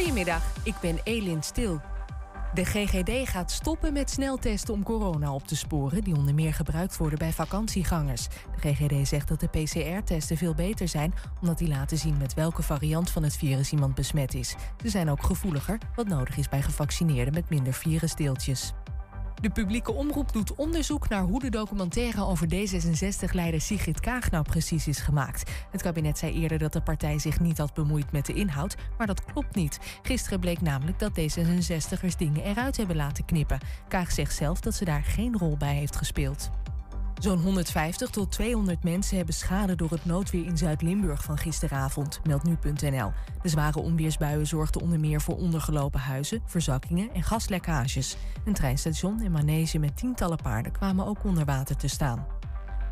Goedemiddag, ik ben Elin Stil. De GGD gaat stoppen met sneltesten om corona op te sporen, die onder meer gebruikt worden bij vakantiegangers. De GGD zegt dat de PCR-testen veel beter zijn, omdat die laten zien met welke variant van het virus iemand besmet is. Ze zijn ook gevoeliger, wat nodig is bij gevaccineerden met minder virusdeeltjes. De publieke omroep doet onderzoek naar hoe de documentaire over D66-leider Sigrid Kaag nou precies is gemaakt. Het kabinet zei eerder dat de partij zich niet had bemoeid met de inhoud, maar dat klopt niet. Gisteren bleek namelijk dat D66'ers dingen eruit hebben laten knippen. Kaag zegt zelf dat ze daar geen rol bij heeft gespeeld. Zo'n 150 tot 200 mensen hebben schade door het noodweer in Zuid-Limburg van gisteravond, meldt nu.nl. De zware onweersbuien zorgden onder meer voor ondergelopen huizen, verzakkingen en gaslekkages. Een treinstation en manege met tientallen paarden kwamen ook onder water te staan.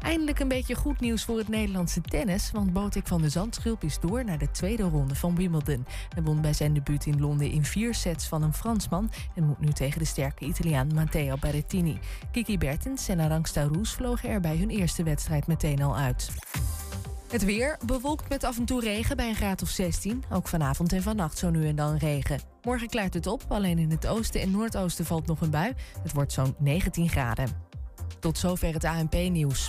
Eindelijk een beetje goed nieuws voor het Nederlandse tennis, want Botik van de Zandschulp is door naar de tweede ronde van Wimbledon. Hij won bij zijn debuut in Londen in vier sets van een Fransman en moet nu tegen de sterke Italiaan Matteo Berrettini. Kiki Bertens en Arangsta Roes vlogen er bij hun eerste wedstrijd meteen al uit. Het weer bewolkt met af en toe regen bij een graad of 16. Ook vanavond en vannacht zo nu en dan regen. Morgen klaart het op, alleen in het oosten en noordoosten valt nog een bui. Het wordt zo'n 19 graden. Tot zover het ANP-nieuws.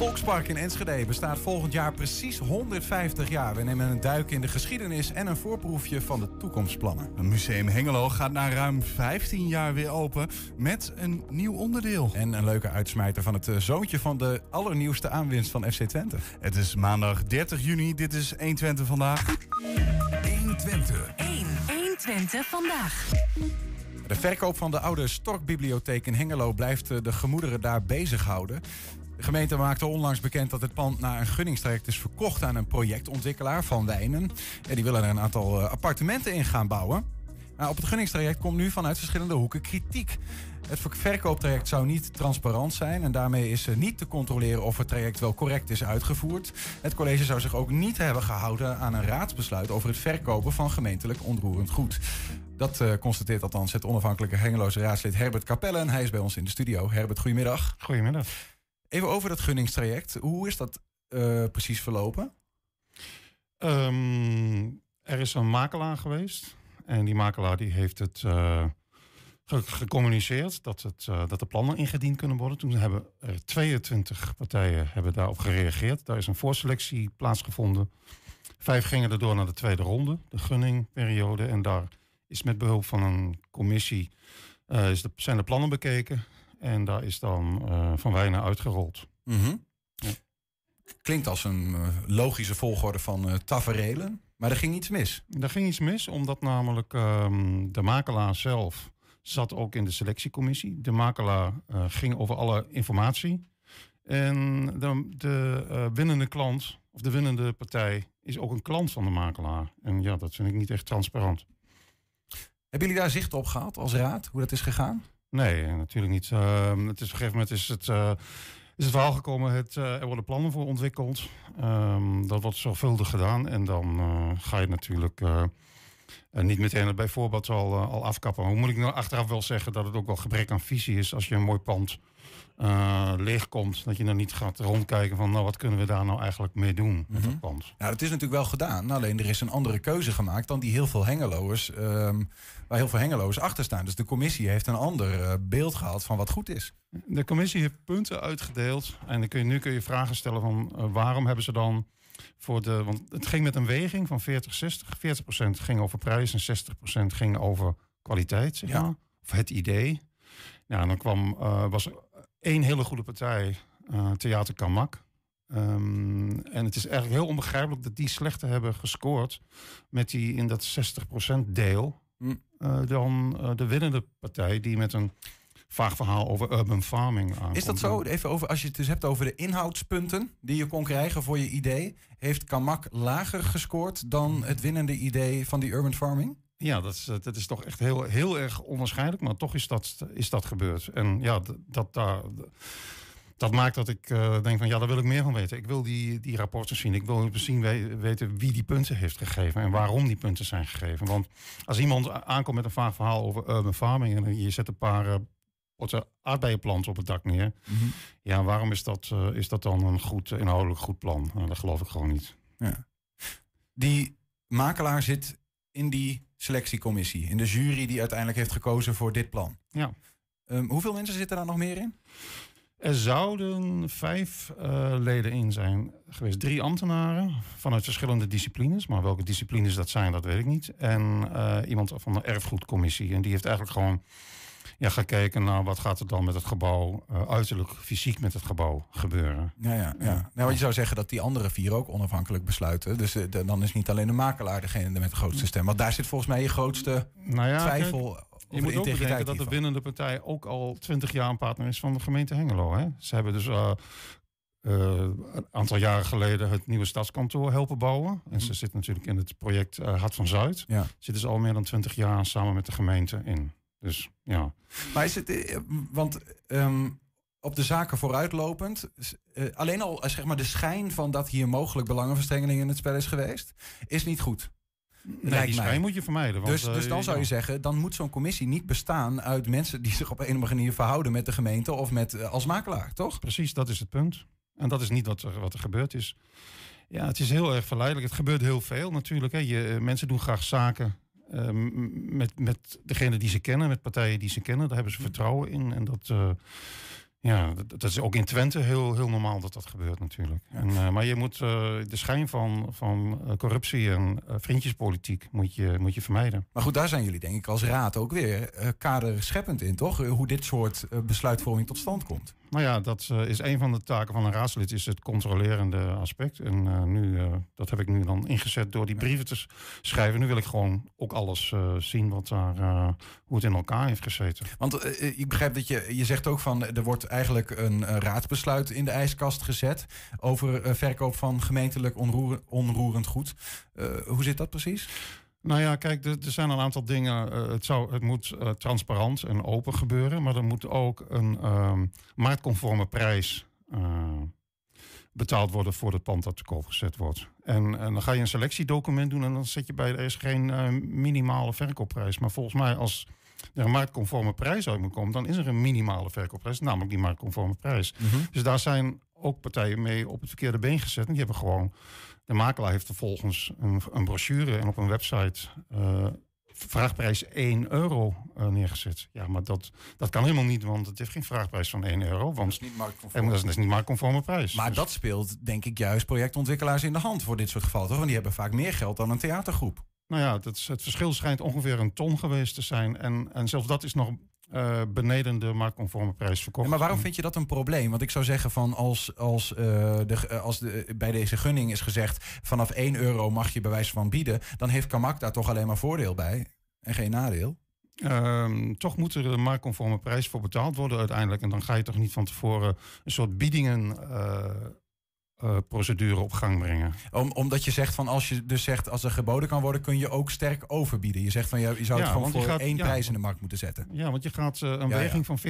Volkspark in Enschede bestaat volgend jaar precies 150 jaar. We nemen een duik in de geschiedenis en een voorproefje van de toekomstplannen. Het Museum Hengelo gaat na ruim 15 jaar weer open met een nieuw onderdeel. En een leuke uitsmijter van het eh, zoontje van de allernieuwste aanwinst van FC Twente. Het is maandag 30 juni. Dit is 120 vandaag. 120. 1. 120 vandaag. De verkoop van de oude Storkbibliotheek in Hengelo blijft eh, de gemoederen daar bezighouden. De gemeente maakte onlangs bekend dat het pand na een gunningstraject is verkocht aan een projectontwikkelaar van Wijnen. En die willen er een aantal eh, appartementen in gaan bouwen. Nou, op het gunningstraject komt nu vanuit verschillende hoeken kritiek. Het verkooptraject zou niet transparant zijn en daarmee is niet te controleren of het traject wel correct is uitgevoerd. Het college zou zich ook niet hebben gehouden aan een raadsbesluit over het verkopen van gemeentelijk onroerend goed. Dat uh, constateert althans het onafhankelijke Hengeloze raadslid Herbert Capelle en hij is bij ons in de studio. Herbert, goedemiddag. Goedemiddag. Even over dat gunningstraject. Hoe is dat uh, precies verlopen? Um, er is een makelaar geweest. En die makelaar die heeft het ge gecommuniceerd dat, het, uh, dat de plannen ingediend kunnen worden. Toen hebben er 22 partijen hebben daarop gereageerd. Daar is een voorselectie plaatsgevonden. Vijf gingen erdoor naar de tweede ronde, de gunningperiode. En daar is met behulp van een commissie is de, zijn de plannen bekeken. En daar is dan uh, Van Wijnen uitgerold. Mm -hmm. ja. Klinkt als een uh, logische volgorde van uh, taferelen. Maar er ging iets mis. Er ging iets mis, omdat namelijk um, de makelaar zelf zat ook in de selectiecommissie. De makelaar ging over alle informatie. En de, de winnende klant, of de winnende partij, is ook een klant van de makelaar. En ja, dat vind ik niet echt transparant. Hebben jullie daar zicht op gehad als raad, hoe dat is gegaan? Nee, natuurlijk niet. Uh, het is op een gegeven moment is het, uh, is het verhaal gekomen, het, uh, er worden plannen voor ontwikkeld. Um, dat wordt zorgvuldig gedaan en dan ga je natuurlijk niet meteen bij voorbaat al, al afkappen. Hoe moet ik nou achteraf wel zeggen dat het ook wel gebrek aan visie is als je een mooi pand uh, leegkomt. Dat je dan niet gaat rondkijken van nou wat kunnen we daar nou eigenlijk mee doen met mm -hmm. dat pand. Nou, het is natuurlijk wel gedaan. Alleen er is een andere keuze gemaakt dan die heel veel hengeloers, um, waar heel veel hengeloers achter staan. Dus de commissie heeft een ander uh, beeld gehad van wat goed is. De commissie heeft punten uitgedeeld. En dan kun je, nu kun je vragen stellen van uh, waarom hebben ze dan voor de. Want het ging met een weging van 40-60. 40% ging over prijs en 60% ging over kwaliteit, zeg maar. Ja. Of het idee. Ja, en dan kwam, was één hele goede partij, uh, Theater Kamak. Um, en het is eigenlijk heel onbegrijpelijk dat die slechter hebben gescoord met die in dat 60% deel. Mm. Uh, dan uh, de winnende partij die met een vaag verhaal over urban farming aankomt. Is dat zo? Even over, als je het dus hebt over de inhoudspunten die je kon krijgen voor je idee. Heeft Kamak lager gescoord dan het winnende idee van die urban farming? Ja, dat is, dat is toch echt heel, heel erg onwaarschijnlijk. Maar toch is dat, is dat gebeurd. En ja, dat, dat, dat maakt dat ik uh, denk van ja, daar wil ik meer van weten. Ik wil die, die rapporten zien. Ik wil zien we, weten wie die punten heeft gegeven en waarom die punten zijn gegeven. Want als iemand aankomt met een vaag verhaal over urban farming en je zet een paar uh, potten aardbeienplant op het dak neer. Mhm. Ja, waarom is dat, eh, is dat dan een goed, inhoudelijk goed plan? Nou, dat geloof ik gewoon niet. Die makelaar zit in die selectiecommissie, in de jury die uiteindelijk heeft gekozen voor dit plan. Ja. Ehm, hoeveel mensen zitten daar nog meer in? Er zouden vijf eh, leden in zijn geweest. Drie ambtenaren vanuit verschillende disciplines. Maar welke disciplines dat zijn, dat weet ik niet. En eh, iemand van de erfgoedcommissie. En die heeft eigenlijk gewoon ja, gekeken naar wat gaat er dan met het gebouw, uh, uiterlijk, fysiek met het gebouw gebeuren. Ja, ja, ja. Nou, want je zou zeggen dat die andere vier ook onafhankelijk besluiten. Dus uh, de, dan is niet alleen de makelaar degene met de grootste stem. Want daar zit volgens mij je grootste nou ja, twijfel kijk, je moet ook bedenken dat de winnende partij ook al twintig jaar een partner is van de gemeente Hengelo. Hè? Ze hebben dus uh, uh, een aantal jaren geleden het nieuwe stadskantoor helpen bouwen. En ze zit natuurlijk in het project uh, Hart van Zuid. Ja. Zitten ze al meer dan twintig jaar samen met de gemeente in. Dus ja. Maar is het, want um, op de zaken vooruitlopend, uh, alleen al zeg maar de schijn van dat hier mogelijk belangenverstrengeling in het spel is geweest, is niet goed. Nee, die schijn moet je vermijden. Want, dus, dus dan zou je zeggen, dan moet zo'n commissie niet bestaan uit mensen die zich op een of andere manier verhouden met de gemeente of met uh, als makelaar, toch? Precies, dat is het punt. En dat is niet wat er, wat er gebeurd is. Ja, het is heel erg verleidelijk. Het gebeurt heel veel natuurlijk. Hè. Je, mensen doen graag zaken uh, met, met degene die ze kennen, met partijen die ze kennen. Daar hebben ze vertrouwen in. En dat, uh, ja, dat, dat, is ook in Twente heel, heel normaal dat dat gebeurt natuurlijk. En, uh, maar je moet de schijn van, van corruptie en vriendjespolitiek moet je, moet je vermijden. Maar goed, daar zijn jullie denk ik als raad ook weer kaderscheppend in, toch? Hoe dit soort besluitvorming tot stand komt. Nou ja, dat uh, is een van de taken van een raadslid, is het controlerende aspect. En uh, nu, uh, dat heb ik nu dan ingezet door die brieven te schrijven. Nu wil ik gewoon ook alles zien wat daar, hoe het in elkaar heeft gezeten. Want ik begrijp dat je, je zegt ook van, er wordt eigenlijk een raadsbesluit in de ijskast gezet over verkoop van gemeentelijk onroer, onroerend goed. hoe zit dat precies? Nou ja, kijk, er, er zijn een aantal dingen. Uh, het, zou, het moet uh, transparant en open gebeuren, maar er moet ook een uh, marktconforme prijs uh, betaald worden voor het pand dat te koop gezet wordt. En, en, dan ga je een selectiedocument doen en dan zet je bij er is geen uh, minimale verkoopprijs. Maar volgens mij, als er een marktconforme prijs uit moet komen, dan is er een minimale verkoopprijs, namelijk die marktconforme prijs. Mhm. Dus daar zijn ook partijen mee op het verkeerde been gezet. En die hebben gewoon de makelaar heeft vervolgens een, een brochure en op een website uh, vraagprijs 1 euro uh, neergezet. Ja, maar dat, dat kan helemaal niet, want het heeft geen vraagprijs van 1 euro. Want dat is niet marktconform. Dat is, dat is niet marktconforme prijs. Maar dus. dat speelt denk ik juist projectontwikkelaars in de hand voor dit soort gevallen. Toch? Want die hebben vaak meer geld dan een theatergroep. Nou ja, dat is, het verschil schijnt ongeveer een ton geweest te zijn. En, en zelfs dat is nog uh, beneden de marktconforme prijs verkocht. Ja, maar waarom vind je dat een probleem? Want ik zou zeggen van als, als, uh, de, als de, bij deze gunning is gezegd vanaf 1 euro mag je bij wijze van bieden, dan heeft Kamak daar toch alleen maar voordeel bij en geen nadeel. Um, toch moet er een marktconforme prijs voor betaald worden uiteindelijk. En dan ga je toch niet van tevoren een soort biedingen uh, uh, procedure op gang brengen. Om, omdat je zegt van als je dus zegt als er geboden kan worden, kun je ook sterk overbieden. Je zegt van je, je zou het ja, gewoon voor gaat, één ja, prijs in de markt moeten zetten. Ja, want je gaat uh, een ja, weging van 40%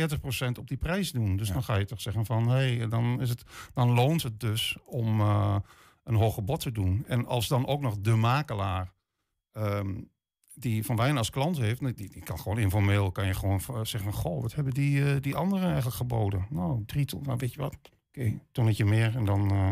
op die prijs doen. Dus dan ga je toch zeggen van hé, hey, dan, is het, dan loont het dus om uh, een hoger bod te doen. En als dan ook nog de makelaar. Um, die Van Wijn als klant heeft, die, die kan gewoon informeel kan je gewoon zeggen van goh, wat hebben die, die anderen eigenlijk geboden? Nou, drie ton, nou weet je wat, okay, tonnetje meer. En dan uh,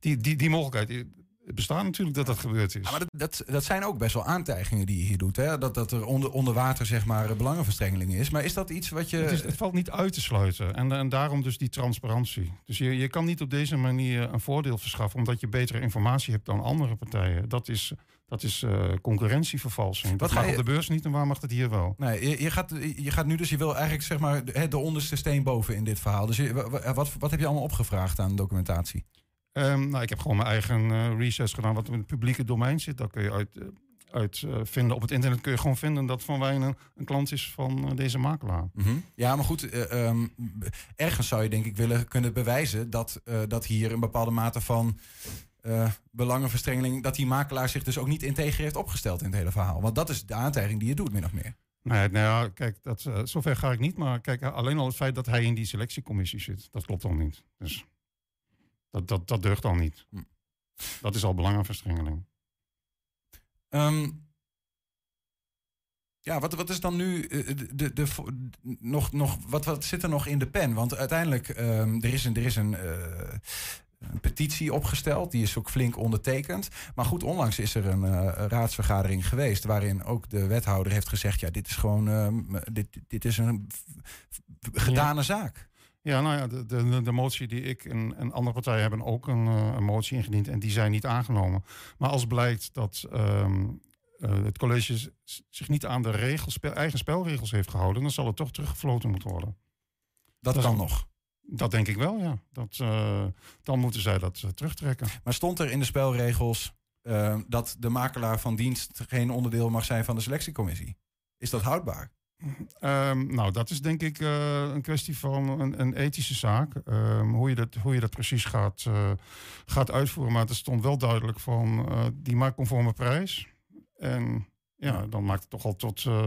die, die, die mogelijkheid. Het bestaat natuurlijk dat dat gebeurd is. Ja, maar dat, dat, dat, zijn ook best wel aantijgingen die je hier doet. Hè? Dat, dat er onder, onder water zeg maar belangenverstrengeling is. Maar is dat iets wat je... Het, is, het valt niet uit te sluiten. En, en daarom dus die transparantie. Dus je, je kan niet op deze manier een voordeel verschaffen... omdat je betere informatie hebt dan andere partijen. Dat is, dat is uh, concurrentievervalsing. Dat ga mag je- op de beurs niet en waar mag het hier wel? Nee, je, je, gaat, je gaat nu dus, je wil eigenlijk zeg maar de, de onderste steen boven in dit verhaal. Dus je, wat, wat heb je allemaal opgevraagd aan documentatie? Ehm, nou, ik heb gewoon mijn eigen eh, research gedaan wat in het publieke domein zit. Daar kun je uit, eh, uit vinden. Op het internet kun je gewoon vinden dat Van Wijn een, klant is van deze makelaar. Ja, maar goed, eh, ehm, ergens zou je denk ik willen kunnen bewijzen dat, dat hier een bepaalde mate van eh, belangenverstrengeling, dat die makelaar zich dus ook niet integer heeft opgesteld in het hele verhaal. Want dat is de aantijging die je doet, min of meer. Nee, nou ja, kijk, dat, eh, zover ga ik niet. Maar kijk, alleen al het feit dat hij in die selectiecommissie zit, dat klopt al niet. Dus dat, dat, dat deugt al niet. Hm. Dat is al belangenverstrengeling. Ehm, Ja, wat, wat is dan nu eh, de, de, de, nog, nog, wat, wat zit er nog in de pen? Want uiteindelijk, um, er is een, er is een, uh, een, petitie opgesteld, die is ook flink ondertekend. Maar goed, onlangs is er een uh, raadsvergadering geweest waarin ook de wethouder heeft gezegd, ja, dit is gewoon, uh, dit, dit is een gedane ja. zaak. Ja, nou ja, de, de, de motie die ik en, en andere partijen hebben ook een, een, motie ingediend en die zijn niet aangenomen. Maar als blijkt dat um, uh, het college zich niet aan de regels, eigen spelregels heeft gehouden, dan zal het toch teruggefloten moeten worden. Dat, dat kan nog. Dat denk ik wel, ja. Dat, uh, dan moeten zij dat uh, terugtrekken. Maar stond er in de spelregels dat de makelaar van dienst geen onderdeel mag zijn van de selectiecommissie? Is dat houdbaar? Um, nou, dat is denk ik een kwestie van een, een ethische zaak. Um, hoe, je dat, hoe je dat precies gaat, gaat uitvoeren. Maar er stond wel duidelijk van die marktconforme prijs en ja, dan maakt het toch al tot, uh,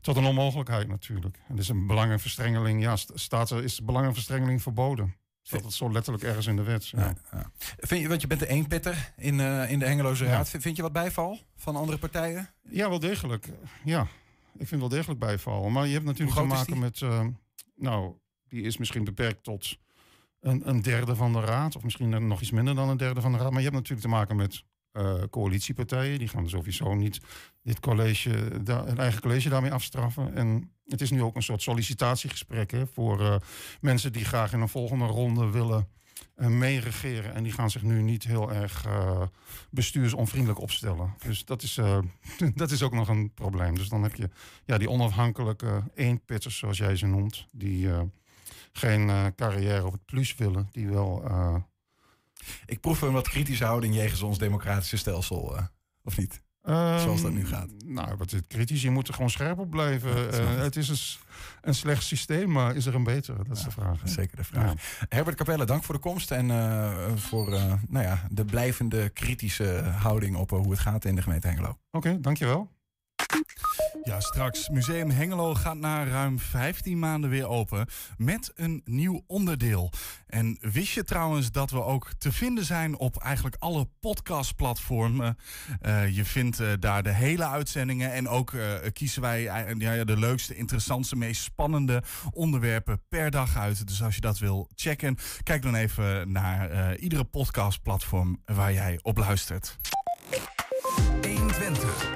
tot een onmogelijkheid natuurlijk. En dus een belangenverstrengeling, ja, staat er, is belangenverstrengeling verboden. Staat het zo letterlijk ergens in de wet. Ja. Ja, ja. Vind je, want je bent de eenpitter in, uh, in de Hengeloze Raad. Vind je wat bijval van andere partijen? Ja, wel degelijk. Ja, ik vind wel degelijk bijval. Maar je hebt natuurlijk te maken met... Uh, nou, die is misschien beperkt tot een, een derde van de raad. Of misschien nog iets minder dan een derde van de raad. Maar je hebt natuurlijk te maken met uh, coalitiepartijen. Die gaan sowieso niet dit college, da, het eigen college daarmee afstraffen. En het is nu ook een soort sollicitatiegesprek voor uh, mensen die graag in een volgende ronde willen uh, meeregeren. En die gaan zich nu niet heel erg bestuursonvriendelijk opstellen. Dus dat is, dat is ook nog een probleem. Dus dan heb je ja, die onafhankelijke eenpitters, zoals jij ze noemt, die geen carrière op het plus willen, die wel ik proef een wat kritische houding jegens ons democratische stelsel, uh, of niet? Um, Zoals dat nu gaat. Nou, wat is kritisch? Je moet er gewoon scherp op blijven. Ja, uh, het is een, een, slecht systeem, maar is er een betere? Dat is ja, de vraag. Zeker de vraag. Ja. Herbert Capelle, dank voor de komst en uh, voor nou ja, de blijvende kritische houding op hoe het gaat in de gemeente Hengelo. Oké, okay, dankjewel. Ja, straks. Museum Hengelo gaat na ruim 15 maanden weer open met een nieuw onderdeel. En wist je trouwens dat we ook te vinden zijn op eigenlijk alle podcastplatformen? Uh, je vindt uh, daar de hele uitzendingen en ook uh, kiezen wij ja, de leukste, interessantste, meest spannende onderwerpen per dag uit. Dus als je dat wil checken, kijk dan even naar iedere podcastplatform waar jij op luistert. 120.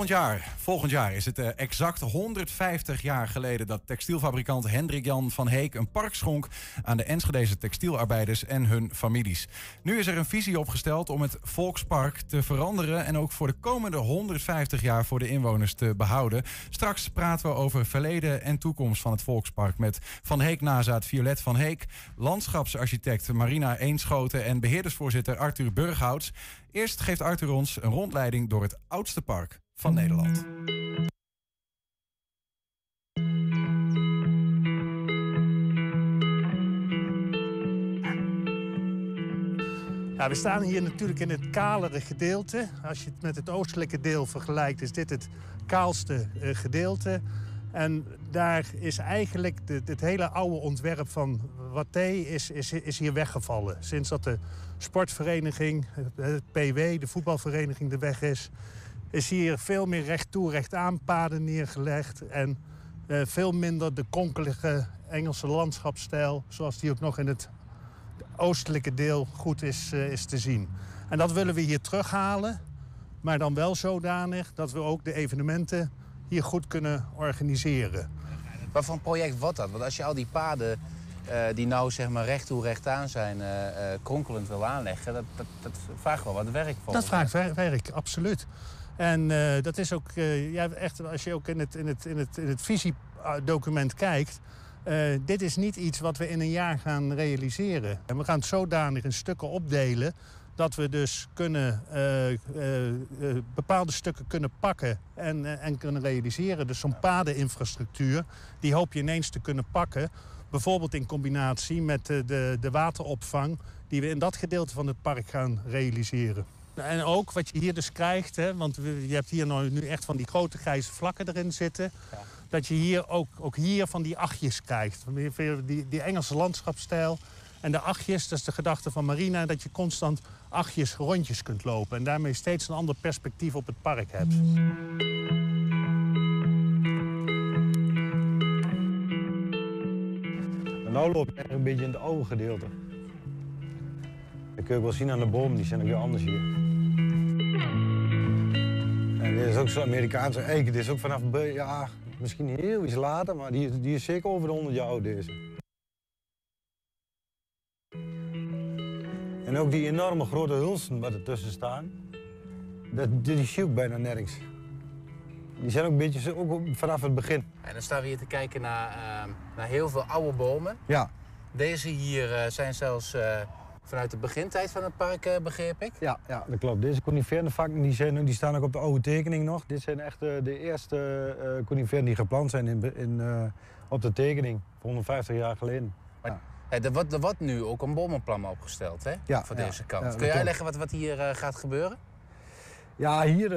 Volgend jaar, volgend jaar is het uh, exact 150 jaar geleden dat textielfabrikant Hendrik Jan van Heek een park schonk aan de Enschedeze textielarbeiders en hun families. Nu is er een visie opgesteld om het Volkspark te veranderen en ook voor de komende 150 jaar voor de inwoners te behouden. Straks praten we over verleden en toekomst van het Volkspark met Van Heek nazaat Violet van Heek, landschapsarchitect Marina Eenschoten en beheerdersvoorzitter Arthur Burghouts. Eerst geeft Arthur ons een rondleiding door het oudste park van Nederland. We staan hier natuurlijk in het kalere gedeelte. Als je het met het oostelijke deel vergelijkt, is dit het kaalste uh, gedeelte. En daar is eigenlijk de, het hele oude ontwerp van Watté is, is, is hier weggevallen. Sinds dat de sportvereniging, het PW, de voetbalvereniging, de weg is... is hier veel meer recht toe, recht aan paden neergelegd... en uh, veel minder de konkelige Engelse landschapsstijl... zoals die ook nog in het oostelijke deel goed is, uh, is te zien. En dat willen we hier terughalen, maar dan wel zodanig... dat we ook de evenementen hier goed kunnen organiseren. Wat voor een project wordt dat? Want als je al die paden uh, die nou zeg maar recht toe recht aan zijn, uh, uh, kronkelend wil aanleggen, dat, dat, dat, vraagt wel wat werk voor. Dat vraagt werk, absoluut. En dat is ook ja, echt, als je ook in het, in het, in het, in het visiedocument kijkt. dit is niet iets wat we in een jaar gaan realiseren. En we gaan het zodanig in stukken opdelen dat we dus kunnen, bepaalde stukken kunnen pakken en, en kunnen realiseren. Dus zo'n padeninfrastructuur, die hoop je ineens te kunnen pakken. Bijvoorbeeld in combinatie met de, de wateropvang die we in dat gedeelte van het park gaan realiseren. En ook wat je hier dus krijgt, hè, want je hebt hier nou nu echt van die grote grijze vlakken erin zitten. Ja. Dat je hier ook, ook hier van die achtjes krijgt. Die, die Engelse landschapsstijl. En de achtjes, dat is de gedachte van Marina... dat je constant achtjes rondjes kunt lopen. En daarmee steeds een ander perspectief op het park hebt. En nu loop je een beetje in het oude gedeelte. Dat kun je ook wel zien aan de bomen, die zijn ook weer anders hier. En dit is ook zo'n Amerikaanse eik. Dit is ook vanaf, ja, misschien heel iets later, maar die, die is zeker over de 100 jaar oud deze. En ook die enorme grote hulsen wat ertussen staan, dat, die zie bijna nergens. Die zijn ook een beetje ook vanaf het begin. En dan staan we hier te kijken naar, eh, naar heel veel oude bomen. Ja, Deze hier eh, zijn zelfs eh, vanuit de begintijd van het park, eh, begreep ik. Ja, ja, dat klopt. Deze coniferenvakken die zijn, die staan ook op de oude tekening nog. Dit zijn echt eh, de eerste eh coniferen die geplant zijn in, in, op de tekening, 150 jaar geleden. Eh, er, wordt, er wordt nu ook een bomenplan opgesteld hè? Ja, voor ja, deze kant. ja, Kun klopt. uitleggen wat, wat hier gaat gebeuren? Ja, hier,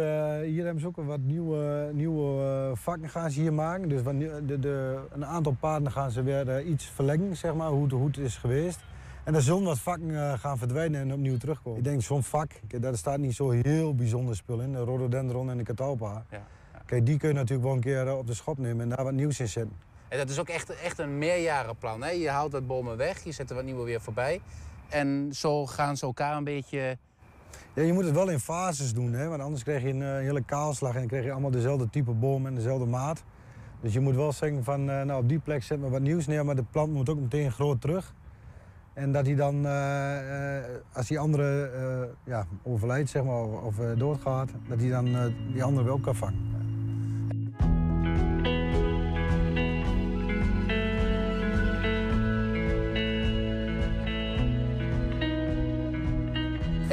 hier hebben ze ook wat nieuwe, nieuwe vakken gaan ze hier maken. Dus wat de, de, een aantal paden gaan ze weer iets verlengen, zeg maar, hoe het, hoe het is geweest. En er zullen wat vakken eh, gaan verdwijnen en opnieuw terugkomen. Ik denk zo'n vak, daar staat niet zo heel bijzonder spul in. De rhododendron en de catalpa. Ja, Kijk, die kun je natuurlijk wel een keer eh, op de schop nemen en daar wat nieuws in zetten. En dat is ook echt, echt een meerjarenplan. Hè? Je haalt dat bomen weg, je zet er wat nieuwe weer voorbij. En zo gaan ze elkaar een beetje... Ja, je moet het wel in fases doen, hè? want anders krijg je een eh, hele kaalslag en dan krijg je allemaal dezelfde type boom en dezelfde maat. Dus je moet wel zeggen van, nou op die plek zet maar wat nieuws neer, maar de plant moet ook meteen groot terug. En dat hij dan, eh, eh, als die andere eh, ja, overlijdt zeg maar, of, doodgaat, dat hij dan die andere wel kan vangen.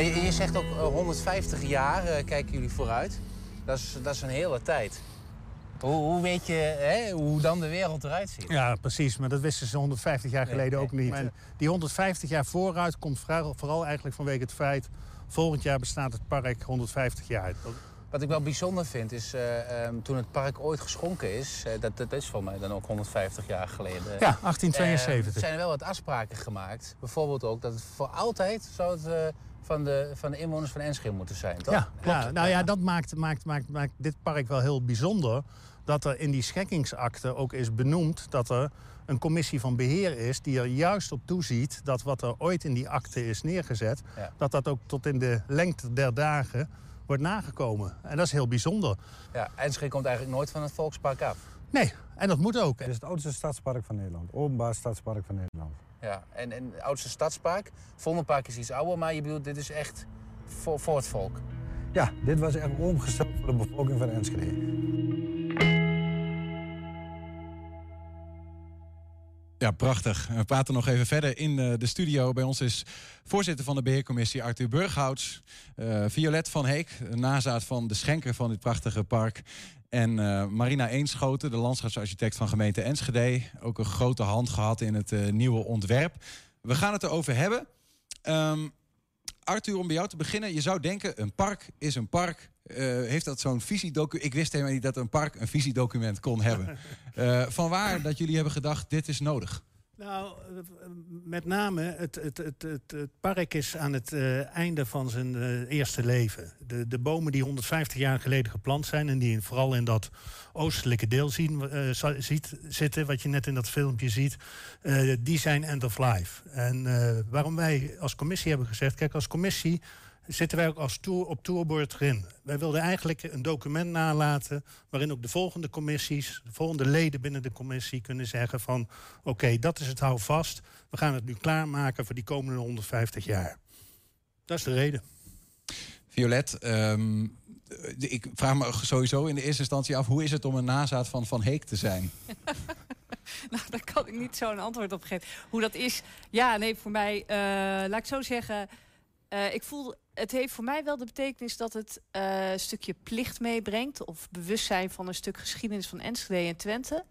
En je, zegt ook eh, 150 jaar kijken jullie vooruit. Dat is, dat is een hele tijd. Hoe, hoe weet je hè, hoe dan de wereld eruit ziet? Ja, precies. Maar dat wisten ze 150 jaar geleden nee, ook niet. En die 150 jaar vooruit komt vooral, eigenlijk vanwege het feit... volgend jaar bestaat het park 150 jaar. Wat ik wel bijzonder vind is, eh, ehm, toen het park ooit geschonken is... eh, dat, dat is voor mij dan ook 150 jaar geleden. Ja, Eh, 1872. zijn er wel wat afspraken gemaakt. Bijvoorbeeld ook dat het voor altijd zou het, van, de, van de inwoners van Enschede moeten zijn, toch? Ja, ja, nou ja, dat maakt, maakt, maakt, maakt dit park wel heel bijzonder. Dat er in die schekkingsakte ook is benoemd dat er een commissie van beheer is... die er juist op toeziet dat wat er ooit in die akte is neergezet... Ja. dat dat ook tot in de lengte der dagen wordt nagekomen. En dat is heel bijzonder. Ja, Enschede komt eigenlijk nooit van het Volkspark af. Nee, en dat moet ook. Het is het oudste stadspark van Nederland, openbaar stadspark van Nederland. Ja, en, en het oudste stadspark. Vondelpark is iets ouder, maar je bedoelt, dit is echt voor, voor het volk. Ja, dit was echt omgesteld voor de bevolking van Enschede. Ja, prachtig. We praten nog even verder in eh, de studio. Bij ons is voorzitter van de beheercommissie Arthur Burghouts. eh, Violet van Heek, nazaat van de schenker van dit prachtige park. En eh, Marina Eenschoten, de landschapsarchitect van gemeente Enschede. Ook een grote hand gehad in het nieuwe ontwerp. We gaan het erover hebben. Ehm, Arthur, om bij jou te beginnen. Je zou denken, een park is een park. Eh, heeft dat zo'n visiedocument? Ik wist helemaal niet dat een park een visiedocument kon hebben. Eh vanwaar dat jullie hebben gedacht, dit is nodig? Nou, met name het, het, het, het, park is aan het eh, einde van zijn eh, eerste leven. De, de bomen die 150 jaar geleden geplant zijn... en die vooral in dat oostelijke deel zien, eh, ziet, zitten... wat je net in dat filmpje ziet, eh, die zijn end of life. En eh, waarom wij als commissie hebben gezegd... kijk, als commissie zitten wij ook als tour, op tourboard erin. Wij wilden eigenlijk een document nalaten... waarin ook de volgende commissies, de volgende leden binnen de commissie kunnen zeggen van... oké, dat is het houvast. We gaan het nu klaarmaken voor die komende 150 jaar. Dat is de reden. Violet, ehm, ik vraag me sowieso in de eerste instantie af... hoe is het om een nazaat van Van Heek te zijn? Nou, daar kan ik niet zo'n antwoord op geven. Hoe dat is, ja, nee, voor mij, eh, laat ik zo zeggen... eh, ik voel, het heeft voor mij wel de betekenis dat het eh, een stukje plicht meebrengt... of bewustzijn van een stuk geschiedenis van Enschede en Twente.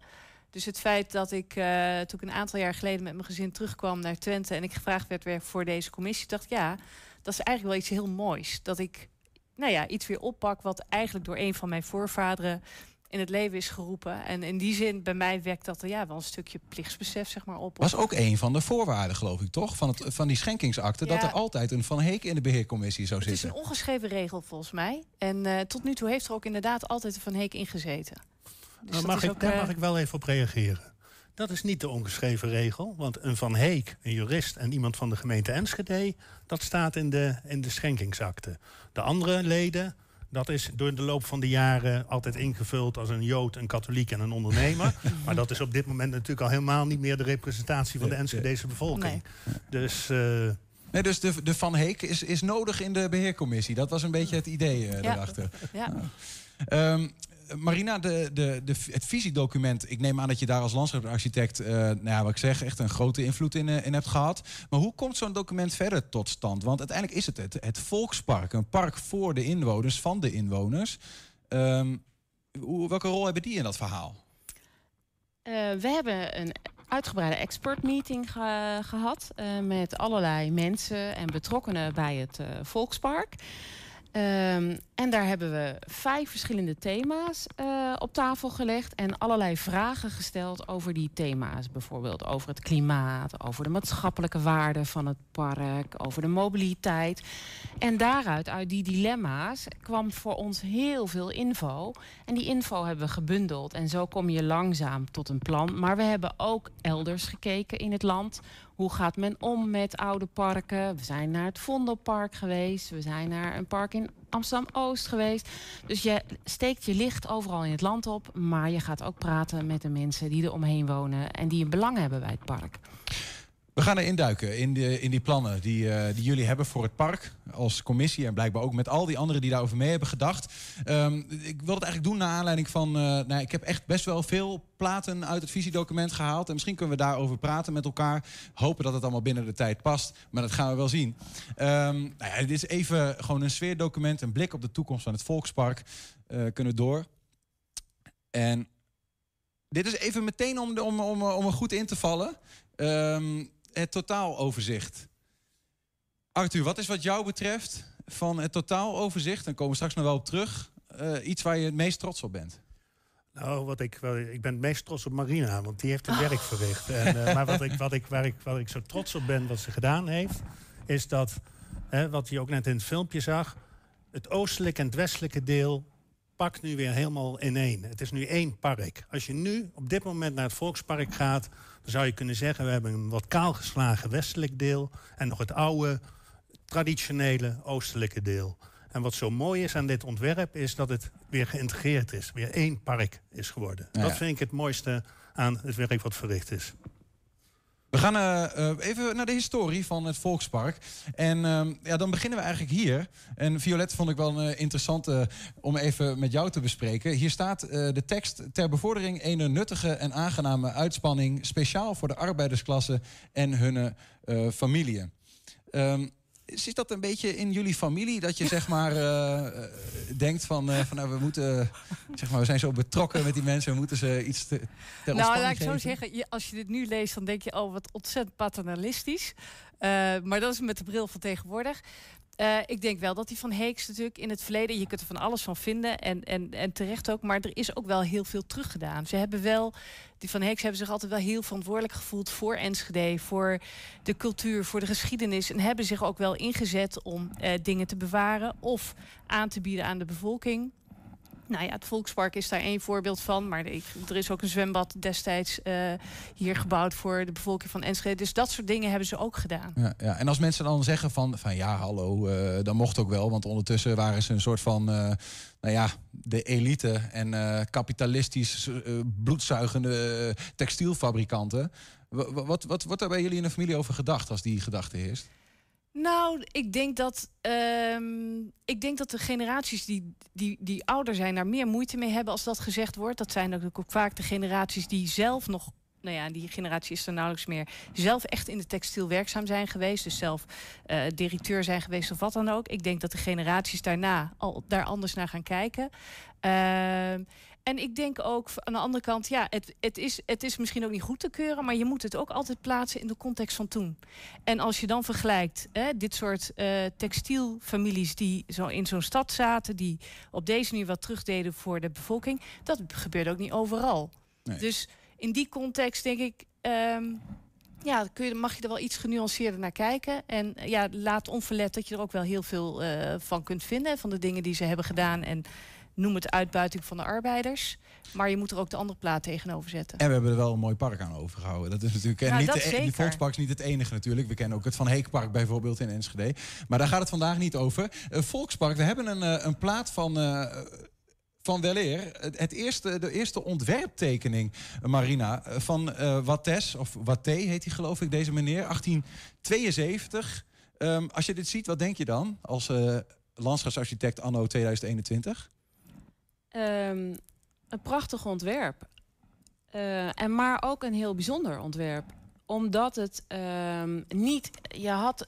Dus het feit dat ik, eh, toen ik een aantal jaar geleden met mijn gezin terugkwam naar Twente... en ik gevraagd werd weer voor deze commissie, dacht ja, dat is eigenlijk wel iets heel moois. Dat ik, nou ja, iets weer oppak wat eigenlijk door een van mijn voorvaderen in het leven is geroepen. En in die zin, bij mij wekt dat er ja, wel een stukje plichtsbesef zeg maar, op. Was ook een van de voorwaarden, geloof ik, toch? Van, het, van die schenkingsakte. Dat er altijd een Van Heek in de beheercommissie zou Het is zitten. een ongeschreven regel volgens mij. En eh, tot nu toe heeft er ook inderdaad altijd een Van Heek ingezeten. Dus Nou, mag ik, ook, daar eh, mag ik wel even op reageren. Dat is niet de ongeschreven regel. Want een Van Heek, een jurist en iemand van de gemeente Enschede... dat staat in de, in de schenkingsakte. De andere leden, dat is door de loop van de jaren... altijd ingevuld als een jood, een katholiek en een ondernemer. maar dat is op dit moment natuurlijk al helemaal niet meer... de representatie van de Enschedese bevolking. Dus... eh, Nee, dus de, de Van Heek is, is nodig in de beheercommissie. Dat was een beetje het idee eh, Ja. daarachter. ja. Ehm, Marina, de, de, de, het visiedocument, ik neem aan dat je daar als landschapsarchitect, eh nou ja, wat ik zeg, echt een grote invloed in, eh, in hebt gehad. Maar hoe komt zo'n document verder tot stand? Want uiteindelijk is het het, volkspark, een park voor de inwoners, van de inwoners. Ehm, welke rol hebben die in dat verhaal? Eh, we hebben een uitgebreide expert meeting ge- gehad eh, met allerlei mensen en betrokkenen bij het Volkspark. Ehm, en daar hebben we vijf verschillende thema's eh, op tafel gelegd en allerlei vragen gesteld over die thema's. Bijvoorbeeld over het klimaat, over de maatschappelijke waarden van het park, over de mobiliteit. En daaruit, uit die dilemma's, kwam voor ons heel veel info. En die info hebben we gebundeld. En zo kom je langzaam tot een plan. Maar we hebben ook elders gekeken in het land. Hoe gaat men om met oude parken? We zijn naar het Vondelpark geweest. We zijn naar een park in Amsterdam-Oost geweest. Dus je steekt je licht overal in het land op. Maar je gaat ook praten met de mensen die er omheen wonen. En die een belang hebben bij het park. We gaan erin duiken, in, de, in die plannen die, eh, die jullie hebben voor het park als commissie. En blijkbaar ook met al die anderen die daarover mee hebben gedacht. Ehm, ik wil het eigenlijk doen naar aanleiding van... eh, nou, ik heb echt best wel veel platen uit het visiedocument gehaald. En misschien kunnen we daarover praten met elkaar. Hopen dat het allemaal binnen de tijd past. Maar dat gaan we wel zien. Ehm, nou ja, dit is even gewoon een sfeerdocument. Een blik op de toekomst van het Volkspark. Eh, kunnen door. En dit is even meteen om, om, om, om er goed in te vallen. Ehm, het totaaloverzicht. Arthur, wat is wat jou betreft van het totaaloverzicht, en komen we straks nog wel op terug, eh, iets waar je het meest trots op bent? Nou, wat ik, wel, ik ben het meest trots op Marina, want die heeft het werk verricht. En, eh, maar wat ik, wat ik, waar, ik, waar ik zo trots op ben wat ze gedaan heeft, is dat, hè, wat je ook net in het filmpje zag, het oostelijke en het westelijke deel pakt nu weer helemaal in één. Het is nu één park. Als je nu op dit moment naar het Volkspark gaat, zou je kunnen zeggen, we hebben een wat kaalgeslagen westelijk deel en nog het oude, traditionele oostelijke deel. En wat zo mooi is aan dit ontwerp is dat het weer geïntegreerd is. Weer één park is geworden. Ja, Dat vind ik het mooiste aan het werk wat verricht is. We gaan eh, eh, even naar de historie van het Volkspark. En ehm, ja, dan beginnen we eigenlijk hier. En Violet vond ik wel een eh, om even met jou te bespreken. Hier staat de tekst ter bevordering een nuttige en aangename uitspanning... speciaal voor de arbeidersklasse en hun eh familieën. Is dat een beetje in jullie familie dat je zeg maar eh, eh, denkt van, eh, van nou, we moeten zeg maar we zijn zo betrokken met die mensen, we moeten ze iets te, ter Nou, laat ik zo zeggen, je, als je dit nu leest, dan denk je, oh, wat ontzettend paternalistisch. Maar dat is met de bril van tegenwoordig. Eh, ik denk wel dat die van Heeks natuurlijk in het verleden, je kunt er van alles van vinden en, en, en terecht ook, maar er is ook wel heel veel teruggedaan. Ze hebben wel, die van Heeks hebben zich altijd wel heel verantwoordelijk gevoeld voor Enschede, voor de cultuur, voor de geschiedenis en hebben zich ook wel ingezet om eh, dingen te bewaren of aan te bieden aan de bevolking. Nou ja, het Volkspark is daar één voorbeeld van. Maar er is ook een zwembad destijds eh, hier gebouwd voor de bevolking van Enschede. Dus dat soort dingen hebben ze ook gedaan. Ja, ja. En als mensen dan zeggen van, van ja, hallo, eh dan mocht ook wel. Want ondertussen waren ze een soort van, eh, nou ja, de elite en kapitalistisch bloedzuigende textielfabrikanten. Wa- wa- Wat, wat wordt daar bij jullie in de familie over gedacht als die gedachte heerst? Nou, ik denk dat, ehm, ik denk dat de generaties die, die, die ouder zijn... daar meer moeite mee hebben als dat gezegd wordt. Dat zijn natuurlijk ook vaak de generaties die zelf nog nou ja, die generatie is er nauwelijks meer, zelf echt in de textiel werkzaam zijn geweest. Dus zelf uh, directeur zijn geweest of wat dan ook. Ik denk dat de generaties daarna al daar anders naar gaan kijken. Uh, en ik denk ook aan de andere kant, ja, het, het, is, het is misschien ook niet goed te keuren, maar je moet het ook altijd plaatsen in de context van toen. En als je dan vergelijkt, hè, dit soort uh, textielfamilies die zo in zo'n stad zaten, die op deze manier wat terugdeden voor de bevolking, dat gebeurt ook niet overal. Nee. Dus in die context denk ik. Um, ja, kun je, mag je er wel iets genuanceerder naar kijken. En ja, laat onverlet dat je er ook wel heel veel uh, van kunt vinden. Van de dingen die ze hebben gedaan. En noem het uitbuiting van de arbeiders. Maar je moet er ook de andere plaat tegenover zetten. En we hebben er wel een mooi park aan overgehouden. Dat is natuurlijk nou, niet de, e- die Volkspark is niet het enige natuurlijk. We kennen ook het Van Heekpark bijvoorbeeld in Enschede. Maar daar gaat het vandaag niet over. Uh, Volkspark, we hebben een, uh, een plaat van... Uh, van Weleer, het eerste, de eerste ontwerptekening, Marina, van Wattes, of Watté heet hij geloof ik, deze meneer, 1872. Um, als je dit ziet, wat denk je dan als landschapsarchitect anno 2021? Um, een prachtig ontwerp. Uh, en maar ook een heel bijzonder ontwerp omdat het um, niet. Je had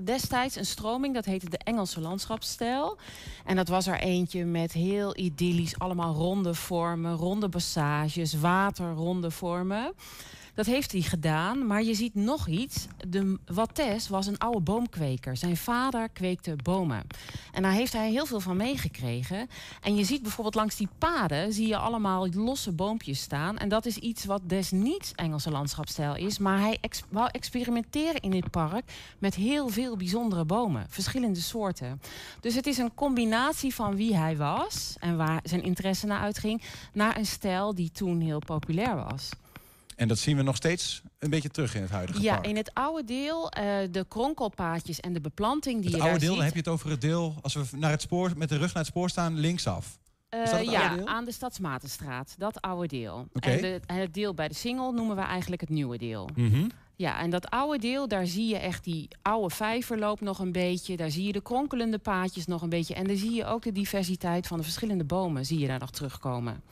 destijds een stroming, dat heette de Engelse landschapsstijl. En dat was er eentje met heel idyllisch, allemaal ronde vormen, ronde passages, waterronde vormen. Dat heeft hij gedaan, maar je ziet nog iets. De Wattes was een oude boomkweker. Zijn vader kweekte bomen. En daar heeft hij heel veel van meegekregen. En je ziet bijvoorbeeld langs die paden... zie je allemaal losse boompjes staan. En dat is iets wat des niet Engelse landschapstijl is. Maar hij wou experimenteren in dit park... met heel veel bijzondere bomen. Verschillende soorten. Dus het is een combinatie van wie hij was... en waar zijn interesse naar uitging... naar een stijl die toen heel populair was. En dat zien we nog steeds een beetje terug in het huidige ja, park. in het oude deel, uh, de kronkelpaadjes en de beplanting die het je oude daar deel, ziet. dan heb je het over het deel, als we naar het spoor, met de rug naar het spoor staan, linksaf. Uh, ja, deel? aan de Stadsmatenstraat, dat oude deel. En, de, en het deel bij de Singel noemen we eigenlijk het nieuwe deel. Mhm. Ja, en dat oude deel, daar zie je echt die oude vijverloop nog een beetje. Daar zie je de kronkelende paadjes nog een beetje. En daar zie je ook de diversiteit van de verschillende bomen, zie je daar nog terugkomen.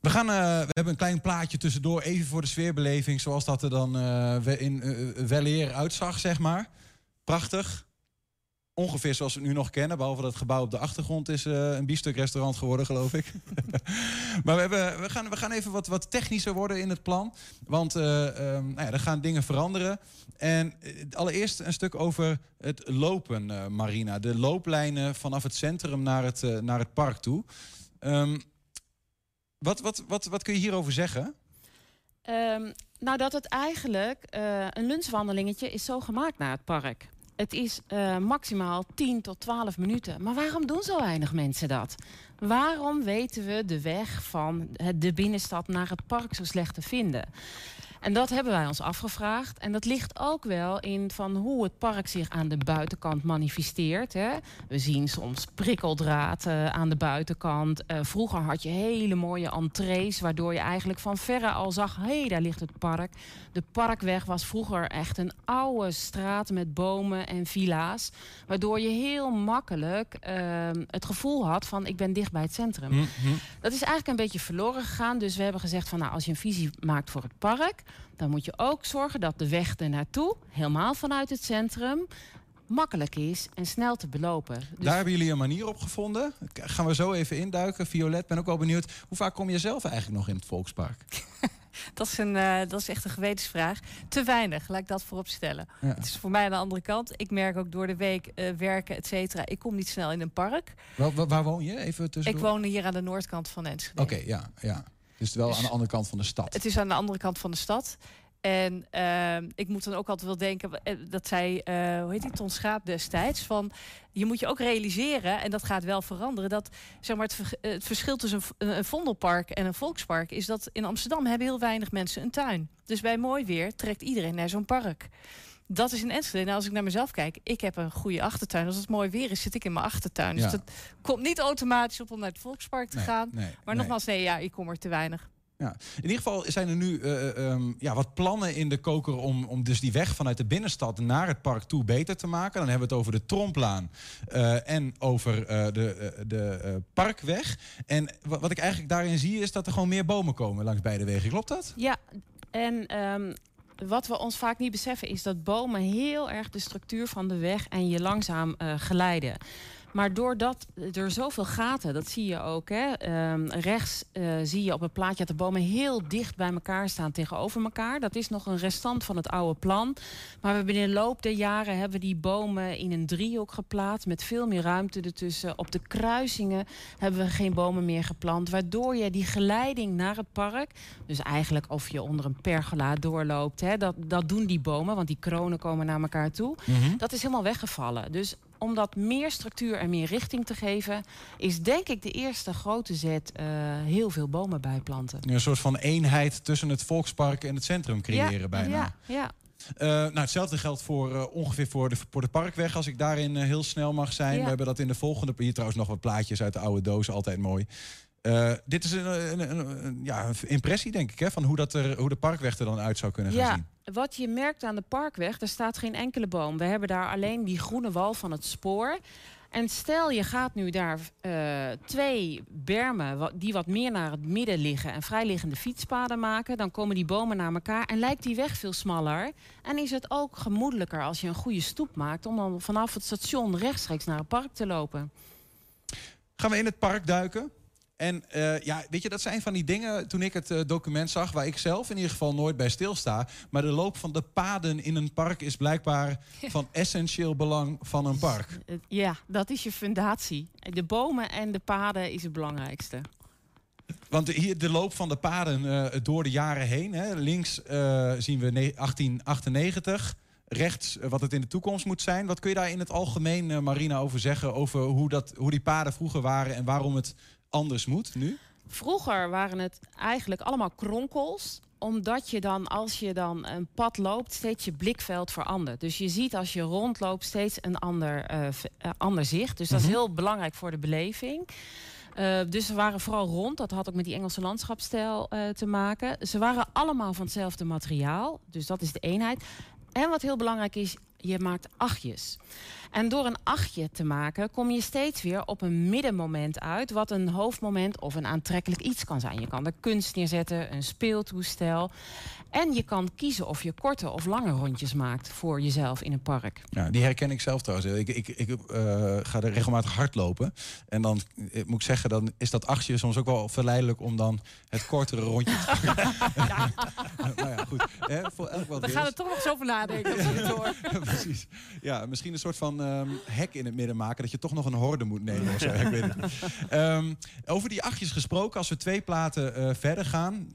We, gaan, uh, we hebben een klein plaatje tussendoor, even voor de sfeerbeleving, zoals dat er dan uh, in uh, Weleer uitzag, zeg maar. Prachtig. Ongeveer zoals we het nu nog kennen, behalve dat het gebouw op de achtergrond is een biefstukrestaurant geworden, geloof ik. maar we, hebben, we, gaan, we gaan even wat, wat technischer worden in het plan. Want um, nou ja, er gaan dingen veranderen. En allereerst een stuk over het lopen, Marina. De looplijnen vanaf het centrum naar het, naar het park toe. Um, wat, wat, wat, wat kun je hierover zeggen? Um, nou, dat het eigenlijk uh, een lunchwandelingetje is zo gemaakt naar het park. Het is uh, maximaal 10 tot 12 minuten. Maar waarom doen zo weinig mensen dat? Waarom weten we de weg van de binnenstad naar het park zo slecht te vinden? En dat hebben wij ons afgevraagd. En dat ligt ook wel in van hoe het park zich aan de buitenkant manifesteert. Hè. We zien soms prikkeldraad uh, aan de buitenkant. Uh, vroeger had je hele mooie entrees, waardoor je eigenlijk van verre al zag: hé, hey, daar ligt het park. De parkweg was vroeger echt een oude straat met bomen en villa's. Waardoor je heel makkelijk uh, het gevoel had van ik ben dicht bij het centrum. Mm -hmm. Dat is eigenlijk een beetje verloren gegaan. Dus we hebben gezegd van nou, als je een visie maakt voor het park, dan moet je ook zorgen dat de weg er naartoe, helemaal vanuit het centrum, makkelijk is en snel te belopen. Dus Daar hebben jullie een manier op gevonden. Gaan we zo even induiken. Violet, ben ook wel benieuwd. Hoe vaak kom je zelf eigenlijk nog in het Volkspark? Dat is, een, uh, dat is echt een gewetensvraag. Te weinig, laat ik dat voorop stellen. Ja. Het is voor mij aan de andere kant. Ik merk ook door de week uh, werken, et cetera. Ik kom niet snel in een park. Waar, waar, waar woon je? Even Ik woon hier aan de noordkant van Enschede. Oké, okay, ja, ja. Dus wel Dus aan de andere kant van de stad. Het is aan de andere kant van de stad. En uh, ik moet dan ook altijd wel denken, eh, dat zei, uh, hoe heet die, Ton Schaap destijds, van je moet je ook realiseren, en dat gaat wel veranderen, dat zeg maar, het, het verschil tussen een, een Vondelpark en een Volkspark is dat in Amsterdam hebben heel weinig mensen een tuin. Dus bij mooi weer trekt iedereen naar zo'n park. Dat is in Enschede. Nou, als ik naar mezelf kijk, ik heb een goede achtertuin. Als het mooi weer is, zit ik in mijn achtertuin. Ja. Dus dat komt niet automatisch op om naar het Volkspark te Nee, gaan. nee, maar nee. nogmaals, nee, ja, ik kom er te weinig. Ja. In ieder geval zijn er nu uh, um, ja, wat plannen in de koker om, om dus die weg vanuit de binnenstad naar het park toe beter te maken. Dan hebben we het over de Tromplaan uh, en over uh, de, de parkweg. En wat ik eigenlijk daarin zie is dat er gewoon meer bomen komen langs beide wegen. Klopt dat? Ja, en um, wat we ons vaak niet beseffen is dat bomen heel erg de structuur van de weg en je langzaam geleiden. Maar doordat er zoveel gaten, dat zie je ook. Hè, um, rechts uh, zie je op het plaatje dat de bomen heel dicht bij elkaar staan tegenover elkaar. Dat is nog een restant van het oude plan. Maar we hebben in de loop der jaren hebben die bomen in een driehoek geplaatst. Met veel meer ruimte ertussen. Op de kruisingen hebben we geen bomen meer geplant. Waardoor je die geleiding naar het park. Dus eigenlijk of je onder een pergola doorloopt. Hè, dat, dat doen die bomen, want die kronen komen naar elkaar toe. Mm -hmm. Dat is helemaal weggevallen. Dus om dat meer structuur en meer richting te geven, is denk ik de eerste grote zet uh, heel veel bomen bijplanten. Een soort van eenheid tussen het volkspark en het centrum creëren ja, bijna. Ja, ja. Uh, nou, hetzelfde geldt voor uh, ongeveer voor de, voor de parkweg, als ik daarin heel snel mag zijn. Ja. We hebben dat in de volgende. Hier trouwens nog wat plaatjes uit de oude doos, altijd mooi. Uh, dit is een, een, een, een, ja, impressie, denk ik, hè, van hoe, dat er, hoe de parkweg er dan uit zou kunnen gaan ja, zien. Wat je merkt aan de parkweg, er staat geen enkele boom. We hebben daar alleen die groene wal van het spoor. En stel je gaat nu daar uh, twee bermen die wat meer naar het midden liggen en vrijliggende fietspaden maken, dan komen die bomen naar elkaar en lijkt die weg veel smaller. En is het ook gemoedelijker als je een goede stoep maakt om dan vanaf het station rechtstreeks naar het park te lopen. Gaan we in het park duiken? En uh, ja, weet je, dat zijn van die dingen toen ik het uh, document zag, waar ik zelf in ieder geval nooit bij stilsta. Maar de loop van de paden in een park is blijkbaar van essentieel belang van een park. Ja, dat is je fundatie. De bomen en de paden is het belangrijkste. Want hier de loop van de paden uh, door de jaren heen. Hè. Links zien we 1898 rechts wat het in de toekomst moet zijn. Wat kun je daar in het algemeen, uh, Marina, over zeggen? Over hoe, dat, hoe die paden vroeger waren en waarom het anders moet nu? Vroeger waren het eigenlijk allemaal kronkels omdat je dan, als je dan een pad loopt, steeds je blikveld verandert. Dus je ziet als je rondloopt steeds een ander, uh, uh, ander zicht. Dus dat is heel belangrijk voor de beleving. Uh, dus ze waren vooral rond. Dat had ook met die Engelse landschapsstijl te maken. Ze waren allemaal van hetzelfde materiaal. Dus dat is de eenheid. En wat heel belangrijk is, je maakt achtjes. En door een achtje te maken, kom je steeds weer op een middenmoment uit, wat een hoofdmoment of een aantrekkelijk iets kan zijn. Je kan er kunst neerzetten, een speeltoestel. En je kan kiezen of je korte of lange rondjes maakt voor jezelf in een park. Ja, die herken ik zelf trouwens. Ik, ik, ik uh, ga er regelmatig hardlopen. En dan ik moet ik zeggen, dan is dat achtje soms ook wel verleidelijk om dan het kortere rondje te maken. ja. nou ja, goed. Hè, voor elk wat Dan gaan we toch nog eens over nadenken. Precies. Ja, misschien een soort van um, hek in het midden maken. Dat je toch nog een horde moet nemen of zo. ik weet het niet. Um, over die achtjes gesproken, als we twee platen uh, verder gaan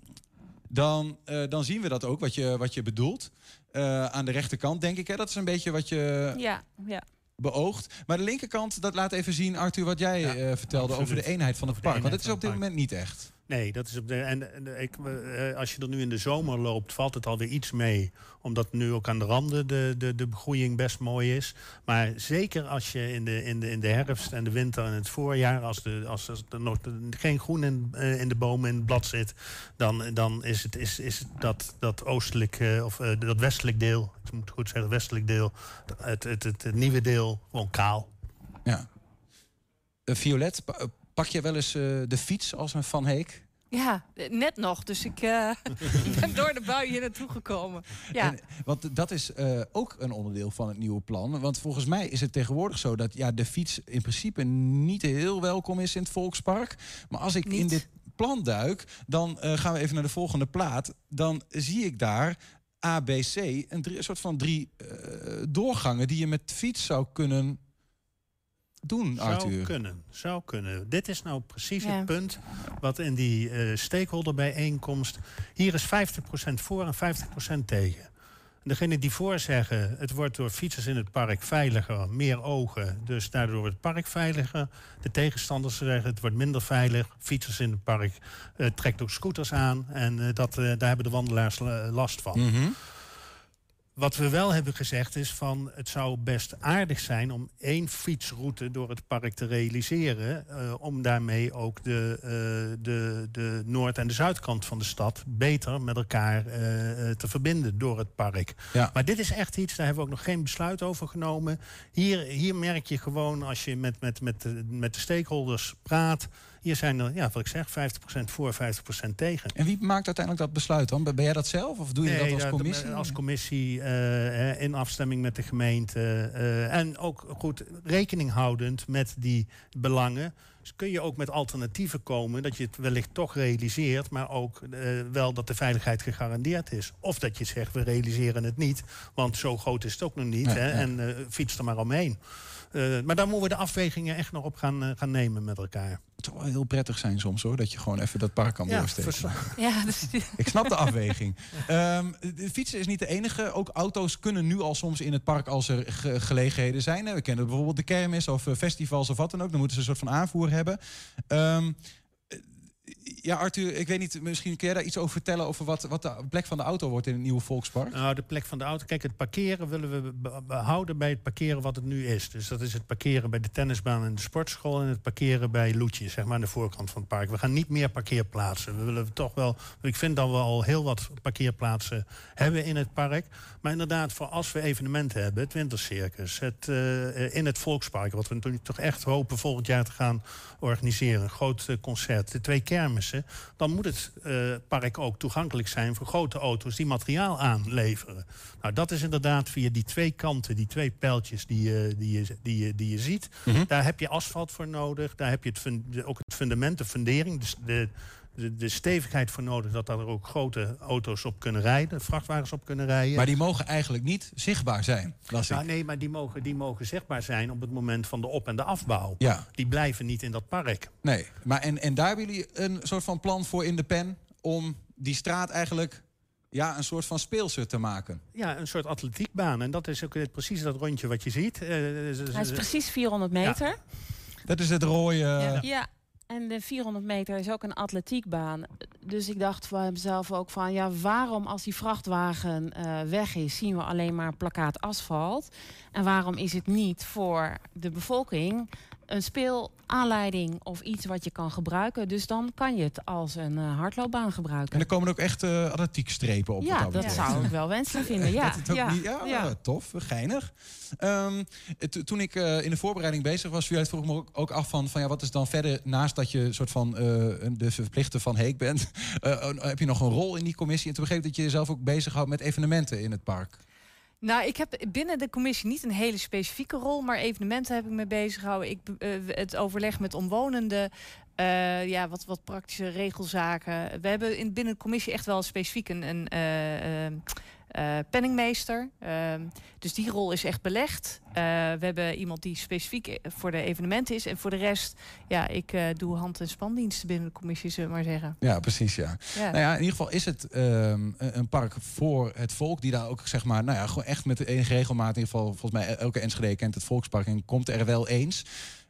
dan, uh, dan zien we dat ook, wat je, wat je bedoelt. Uh, aan de rechterkant, denk ik. Hè? Dat is een beetje wat je ja, ja. beoogt. Maar de linkerkant, dat laat even zien, Arthur, wat jij ja, uh, vertelde absoluut. over de eenheid van het park. Want dat is op dit moment niet echt. Nee, dat is op de. En, en ik, uh, als je er nu in de zomer loopt, valt het alweer iets mee. Omdat nu ook aan de randen de, de, de begroeiing best mooi is. Maar zeker als je in de, in de, in de herfst en de winter en het voorjaar, als, de, als er nog geen groen in, in de bomen in het blad zit, dan, dan is, het, is, is dat, dat oostelijk of dat westelijk deel, ik moet goed zeggen, westelijk deel, het, het, het, het nieuwe deel gewoon kaal. Ja. Violet, Pak je wel eens uh, de fiets als een Van Heek? Ja, net nog. Dus ik uh, ben door de bui hier naartoe gekomen. Ja. En, want dat is uh, ook een onderdeel van het nieuwe plan. Want volgens mij is het tegenwoordig zo dat ja, de fiets in principe niet heel welkom is in het Volkspark. Maar als ik niet. in dit plan duik, dan uh, gaan we even naar de volgende plaat. Dan zie ik daar ABC, een, drie, een soort van drie doorgangen die je met fiets zou kunnen doen, Arthur? Zou kunnen, zou kunnen. Dit is nou precies ja. het punt wat in die uh, stakeholderbijeenkomst... Hier is 50% voor en 50% tegen. Degenen die voor zeggen, het wordt door fietsers in het park veiliger, meer ogen, dus daardoor wordt het park veiliger. De tegenstanders zeggen, het wordt minder veilig, fietsers in het park uh, trekt ook scooters aan en uh, dat, daar hebben de wandelaars last van. Mm -hmm. Wat we wel hebben gezegd is van het zou best aardig zijn om één fietsroute door het park te realiseren. eh, om daarmee ook de, eh, de, de noord- en de zuidkant van de stad beter met elkaar eh, te verbinden door het park. Ja. Maar dit is echt iets, daar hebben we ook nog geen besluit over genomen. Hier, hier merk je gewoon als je met, met, met, de, met de stakeholders praat. Hier zijn er, ja, wat ik zeg, 50% voor, 50% tegen. En wie maakt uiteindelijk dat besluit dan? Ben jij dat zelf of doe je dat als commissie? Als commissie eh, in afstemming met de gemeente. eh, en ook goed rekening houdend met die belangen. Dus kun je ook met alternatieven komen dat je het wellicht toch realiseert, maar ook eh, wel dat de veiligheid gegarandeerd is. Of dat je zegt, we realiseren het niet, want zo groot is het ook nog niet. Hè. En fiets er maar omheen. Eh, maar daar moeten we de afwegingen echt nog op gaan, eh, gaan nemen met elkaar. Het zou wel heel prettig zijn soms hoor, dat je gewoon even dat park kan Ja, doorsteken. Ja, dus, Ik snap de afweging. Ehm, de fietsen is niet de enige. Ook auto's kunnen nu al soms in het park als er ge- gelegenheden zijn. hè. We kennen bijvoorbeeld de kermis of eh, festivals of wat dan ook. Dan moeten ze een soort van aanvoer hebben. Ehm, eh, ja, Arthur, ik weet niet, misschien kun jij daar iets over vertellen... over wat, wat de plek van de auto wordt in het nieuwe Volkspark? Nou, de plek van de auto. Kijk, het parkeren willen we be- behouden bij het parkeren wat het nu is. Dus dat is het parkeren bij de tennisbaan en de sportschool... en het parkeren bij Loetje, zeg maar, aan de voorkant van het park. We gaan niet meer parkeerplaatsen. We willen toch wel... Ik vind dat we al heel wat parkeerplaatsen hebben in het park. Maar inderdaad, voor als we evenementen hebben... het wintercircus, het, eh, in het Volkspark... wat we natuurlijk toch echt hopen volgend jaar te gaan organiseren. Een groot eh, concert, de twee kermissen. Dan moet het eh, park ook toegankelijk zijn voor grote auto's... die materiaal aanleveren. Nou, dat is inderdaad via die twee kanten, die twee pijltjes die, je- die, je, die, je, die je ziet. Daar heb je asfalt voor nodig. Daar heb je het, ook het fundament, de fundering, dus de, de, de stevigheid voor nodig... dat daar ook grote auto's op kunnen rijden, vrachtwagens op kunnen rijden. Maar die mogen eigenlijk niet zichtbaar zijn, las ik. Nou, nee, maar die mogen, die mogen zichtbaar zijn op het moment van de op- en de afbouw. Ja, Die blijven niet in dat park. nee. Maar en, en daar hebben jullie een soort van plan voor in de pen... om die straat eigenlijk ja, een soort van speelse te maken. Ja, een soort atletiekbaan. En dat is ook precies dat rondje wat je ziet. Eh, z- Hij is precies 400 meter. Dat is het rode... Ja. En de 400 meter is ook een atletiekbaan. Dus ik dacht van mezelf ook van... ja, waarom als die vrachtwagen eh, weg is... zien we alleen maar plakkaat asfalt? En waarom is het niet voor de bevolking... een speelaanleiding of iets wat je kan gebruiken? Dus dan kan je het als een eh, hardloopbaan En gebruiken. er komen ook echt eh atletiekstrepen op. ja, dat zou ik wel wenselijk vinden. Ja, dat het ook ja, niet, ja, ja. tof, geinig. Ehm, to- toen ik eh, in de voorbereiding bezig was, het vroeg me ook, af van, van ja, wat is dan verder naast dat je soort van eh, de verplichte van Heek bent, eh, heb je nog een rol in die commissie? En toen begreep ik dat je jezelf ook bezighoudt met evenementen in het park. Nou, ik heb binnen de commissie niet een hele specifieke rol, maar evenementen heb ik me bezig gehouden. Ik, eh, het overleg met omwonenden, eh, ja, wat, wat praktische regelzaken. We hebben in, binnen de commissie echt wel specifiek een, eh, penningmeester. Ehm, dus die rol is echt belegd. Eh, we hebben iemand die specifiek voor de evenementen is. En voor de rest, ja, ik eh, doe hand- en spandiensten binnen de commissie, zullen we maar zeggen. Ja, precies, ja. Ja. Nou ja, in ieder geval is het ehm, een een park voor het volk, die daar ook zeg maar, nou ja, gewoon echt met de enige regelmaat, in ieder geval, volgens mij elke Enschede kent het Volkspark en komt er wel eens.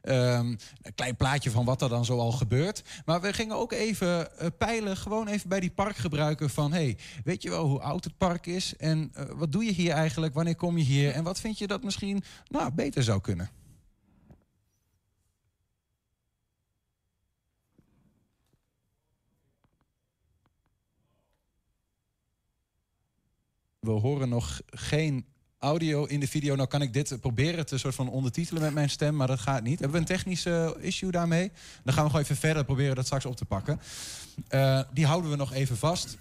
Ehm, een klein plaatje van wat er dan zoal gebeurt. Maar we gingen ook even eh, peilen, gewoon even bij die parkgebruiker van... hey, weet je wel hoe oud het park is? En eh, wat doe je hier eigenlijk? Wanneer kom je hier? En wat vind je dat misschien nou, beter zou kunnen? We horen nog geen audio in de video. Nou kan ik dit proberen te soort van ondertitelen met mijn stem, maar dat gaat niet. Hebben we een technische issue daarmee? Dan gaan we gewoon even verder proberen dat straks op te pakken. Eh, die houden we nog even vast.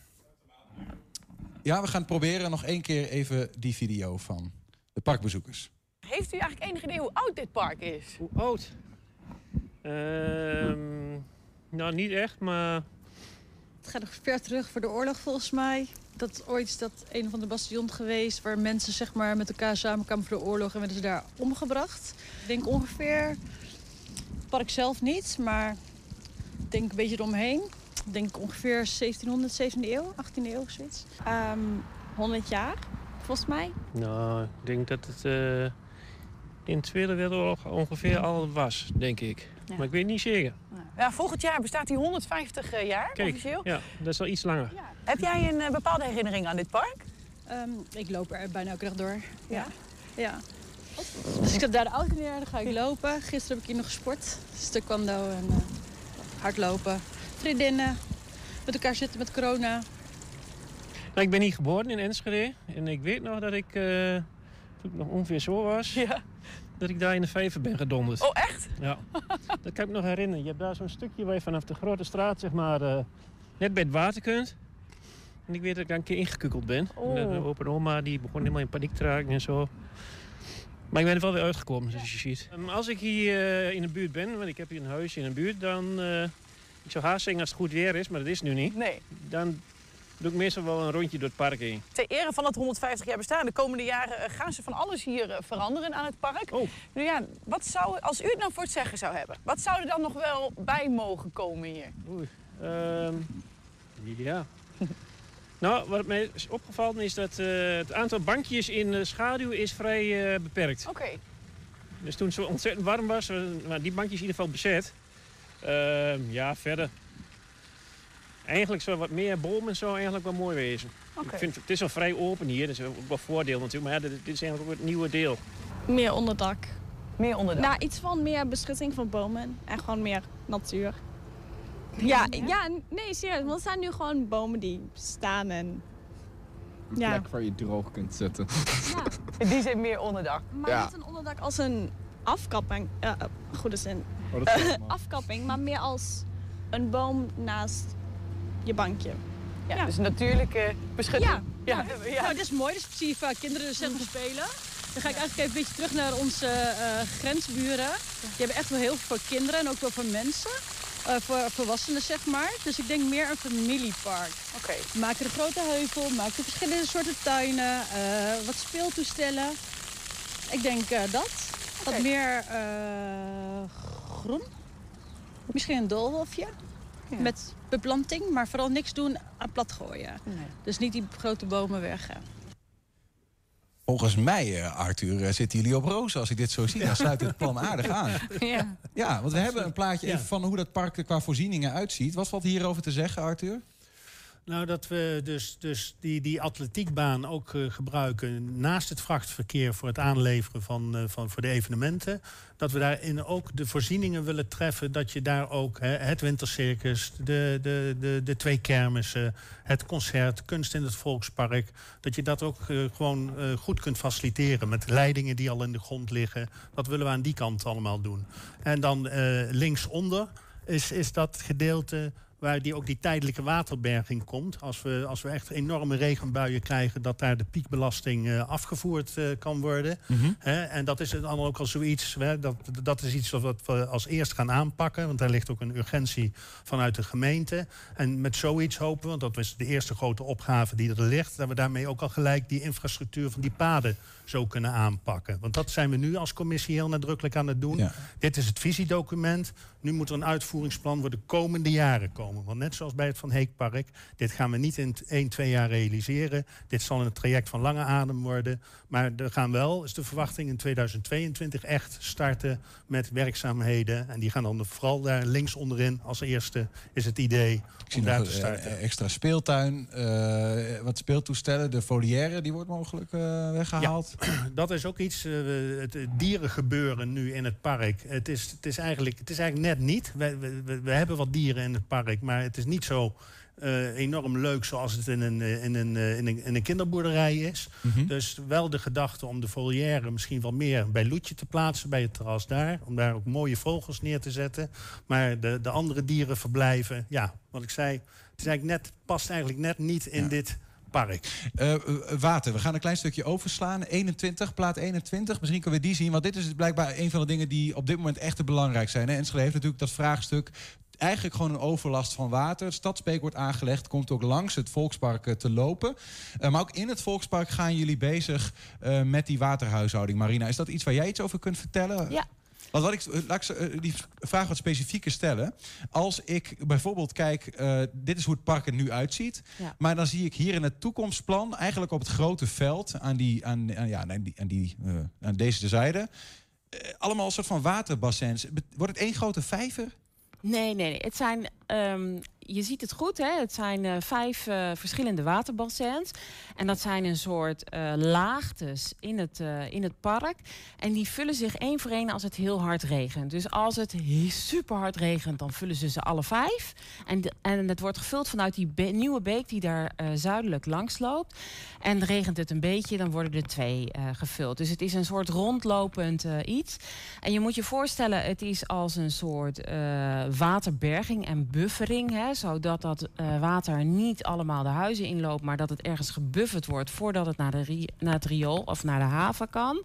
Ja, we gaan proberen nog één keer even die video van de parkbezoekers. Heeft u eigenlijk enig idee hoe oud dit park is? Hoe oud? Ehm, nou, niet echt, maar Het gaat nog ver terug voor de oorlog volgens mij. Dat ooit is dat een van de bastions geweest waar mensen zeg maar, met elkaar samenkwamen voor de oorlog en werden ze daar omgebracht. Ik denk ongeveer, park zelf niet, maar ik denk een beetje eromheen. Ik denk ongeveer 1700, 17e eeuw, 18e eeuw of zoiets. Ehm 100 jaar, volgens mij. nou, ik denk dat het eh, in de Tweede Wereldoorlog ongeveer al was, denk ik. Ja. Maar ik weet niet zeker. Ja, volgend jaar bestaat hij 150 jaar Kijk, officieel. ja, dat is al iets langer. Heb jij een eh, bepaalde herinnering aan dit park? Ehm, ik loop er bijna elke dag door. Ja. ja. Dus ik zet daar de auto neer, dan ga ik lopen. Gisteren heb ik hier nog gesport. Dus taekwondo en eh, hardlopen. Vriendinnen, met elkaar zitten met corona. Nou, ik ben hier geboren in Enschede. En ik weet nog dat ik, eh, toen ik nog ongeveer zo was, dat ik daar in de vijver ben gedonderd. Oh, echt? Ja, dat kan ik me nog herinneren. Je hebt daar zo'n stukje waar je vanaf de grote straat, zeg maar, eh, net bij het water kunt. En ik weet dat ik daar een keer ingekukkeld ben. Oh. En de opa en oma die begon helemaal in paniek te raken en zo. Maar ik ben er wel weer uitgekomen, zoals je ziet. Ehm, als ik hier eh, in de buurt ben, want ik heb hier een huis in de buurt, dan... eh, ik zou haast zeggen als het goed weer is, maar dat is nu niet. Nee. Dan doe ik meestal wel een rondje door het park heen. Ter ere van het 150 jaar bestaan, de komende jaren eh, gaan ze van alles hier eh, veranderen aan het park. Oh. Nu ja, wat zou, als u het nou voor het zeggen zou hebben, wat zou er dan nog wel bij mogen komen hier? Oei. Ehm, ja. nou, wat mij is opgevallen is dat eh, het aantal bankjes in de schaduw is vrij eh, beperkt. Oké. Dus toen het zo ontzettend warm was, waren die bankjes in ieder geval bezet. Ehm, ja, verder. Eigenlijk zou wat meer bomen en zo eigenlijk wel mooi wezen. Ik vind, het is wel vrij open hier, dat is ook wel voordeel natuurlijk. Maar ja, dit, dit is eigenlijk ook het nieuwe deel. Meer onderdak. Meer onderdak? Nou, iets van meer beschutting van bomen en gewoon meer natuur. Ja, ja, nee, serieus. Want er zijn nu gewoon bomen die staan en... Een Ja. plek waar je droog kunt zetten. In die zin meer onderdak. Maar Ja. niet een onderdak als een afkapping. Ja, eh, goede zin. Oh, afkapping, maar meer als een boom naast je bankje. Ja, dus natuurlijke beschutting. Ja, Ja. ja. Nou, dat is mooi. Ik zie vaak kinderen dus zeggen spelen. Dan ga ik eigenlijk even een beetje terug naar onze eh, grensburen. Die hebben echt wel heel veel voor kinderen en ook wel voor mensen. Eh, voor volwassenen, zeg maar. Dus ik denk meer een familiepark. Oké. We maken een grote heuvel, we maken verschillende soorten tuinen, eh, wat speeltoestellen. Ik denk dat. Wat meer groen. Misschien een doolhofje. Met beplanting, maar vooral niks doen aan plat gooien. Dus niet die grote bomen weg. Volgens mij, eh, Arthur, eh, zitten jullie op rozen als ik dit zo zie. Dan sluit het plan aardig aan. Ja. Ja, want we hebben een plaatje Ja. even van hoe dat park er qua voorzieningen uitziet. Wat valt hierover te zeggen, Arthur? Nou, dat we dus, dus die, die atletiekbaan ook eh, gebruiken naast het vrachtverkeer voor het aanleveren van, eh, van voor de evenementen. Dat we daarin ook de voorzieningen willen treffen. Dat je daar ook hè, het wintercircus, de, de, de, de twee kermissen, het concert, kunst in het volkspark. Dat je dat ook eh, gewoon goed kunt faciliteren met leidingen die al in de grond liggen. Dat willen we aan die kant allemaal doen. En dan linksonder is, is dat gedeelte waar die ook die tijdelijke waterberging komt. Als we, als we echt enorme regenbuien krijgen, dat daar de piekbelasting eh, afgevoerd eh, kan worden. Mhm. En dat is dan ook al zoiets, hè, dat, dat is iets wat we als eerst gaan aanpakken. Want daar ligt ook een urgentie vanuit de gemeente. En met zoiets hopen we, want dat is de eerste grote opgave die er ligt... dat we daarmee ook al gelijk die infrastructuur van die paden zo kunnen aanpakken. Want dat zijn we nu als commissie heel nadrukkelijk aan het doen. Dit is het visiedocument. Nu moet er een uitvoeringsplan voor de komende jaren komen. Want net zoals bij het Van Heekpark, dit gaan we niet in 1, 2 jaar realiseren. Dit zal een traject van lange adem worden. Maar er gaan wel, is de verwachting in 2022 echt starten met werkzaamheden. En die gaan dan vooral daar links onderin als eerste is het idee Ik zie om daar te starten. eh, extra speeltuin, eh, wat speeltoestellen. De foliaire, die wordt mogelijk eh, weggehaald. Dat is ook iets, het het dierengebeuren nu in het park. Het is, het is, eigenlijk, het is eigenlijk net niet. We, we, hebben wat dieren in het park, maar het is niet zo eh, enorm leuk zoals het in een, eh, in een, eh, in een, in een kinderboerderij is. Mhm. Dus wel de gedachte om de volière misschien wel meer bij Loetje te plaatsen, bij het terras daar. Om daar ook mooie vogels neer te zetten. Maar de, de andere dieren verblijven, ja, wat ik zei, het is eigenlijk net, past eigenlijk net niet in dit park. Eh, eh, water, we gaan een klein stukje overslaan. 21, plaat 21. Misschien kunnen we die zien. Want dit is blijkbaar een van de dingen die op dit moment echt te belangrijk zijn. Hè? Enschede heeft natuurlijk dat vraagstuk. Eigenlijk gewoon een overlast van water. Het stadsbeek wordt aangelegd. Komt ook langs het Volkspark eh, te lopen. Maar ook in het Volkspark gaan jullie bezig met die waterhuishouding. Marina, is dat iets waar jij iets over kunt vertellen? Ja. Want wat ik, eh, laat ik eh, die vraag wat specifieker stellen. Als ik bijvoorbeeld kijk, eh, dit is hoe het park er nu uitziet. Ja. Maar dan zie ik hier in het toekomstplan, eigenlijk op het grote veld, aan, die, aan, aan, ja, aan, die, aan, die, aan deze zijde, allemaal een soort van waterbassins. Wordt het één grote vijver? Nee, nee, nee. Het zijn, ehm, je ziet het goed, hè? het zijn eh, vijf eh, verschillende waterbassins. En dat zijn een soort eh, laagtes in het, in het park. En die vullen zich één voor één als het heel hard regent. Dus als het he- super hard regent, dan vullen ze ze alle vijf. En, en het wordt gevuld vanuit die nieuwe beek die daar zuidelijk langs loopt. En regent het een beetje, dan worden er twee gevuld. Dus het is een soort rondlopend iets. En je moet je voorstellen, het is als een soort waterberging en buffering. Hè, zodat dat eh, water niet allemaal de huizen inloopt, maar dat het ergens gebufferd wordt voordat het naar, de naar het riool of naar de haven kan.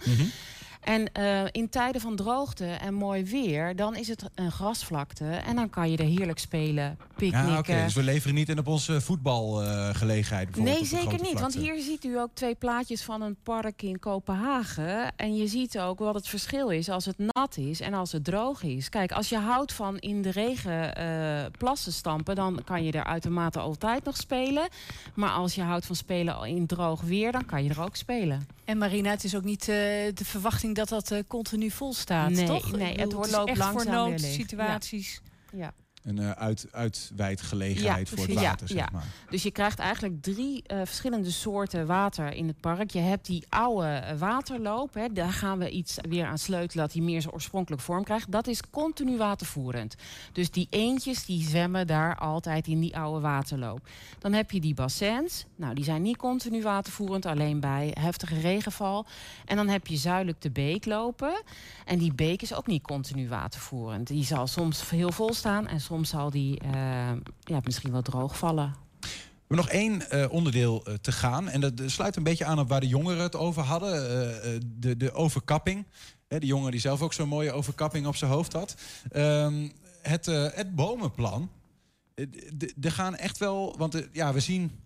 En eh, in tijden van droogte en mooi weer, dan is het een grasvlakte. En dan kan je er heerlijk spelen, picknicken. Ja, oké. Dus we leveren niet in op onze voetbalgelegenheid. Nee, zeker niet. Want hier ziet u ook twee plaatjes van een park in Kopenhagen. En je ziet ook wat het verschil is als het nat is en als het droog is. Kijk, als je houdt van in de regen eh, plassen stampen, dan kan je er uitermate altijd nog spelen. Maar als je houdt van spelen in droog weer, dan kan je er ook spelen. En Marina, het is ook niet eh, de verwachting dat dat eh, continu vol staat, Nee, toch? nee, het wordt loopt echt langzaam voor noodsituaties. Ja. Een eh, uit, uitwijdgelegenheid voor het water, Ja, zeg ja. maar. Dus je krijgt eigenlijk drie eh, verschillende soorten water in het park. Je hebt die oude eh, waterloop. Hè, daar gaan we iets weer aan sleutelen dat hij meer zijn oorspronkelijke vorm krijgt. Dat is continu watervoerend. Dus die eendjes die zwemmen daar altijd in die oude waterloop. Dan heb je die bassins. Nou, die zijn niet continu watervoerend, alleen bij heftige regenval. En dan heb je zuidelijk de beek lopen. En die beek is ook niet continu watervoerend. Die zal soms heel vol staan en soms zal die eh, ja, misschien wel droog vallen. We nog één eh, onderdeel eh, te gaan. En dat sluit een beetje aan op waar de jongeren het over hadden. de, de overkapping. Hè, de jongen die zelf ook zo'n mooie overkapping op zijn hoofd had. Ehm, het, het bomenplan. Er gaan echt wel... Want ja, we zien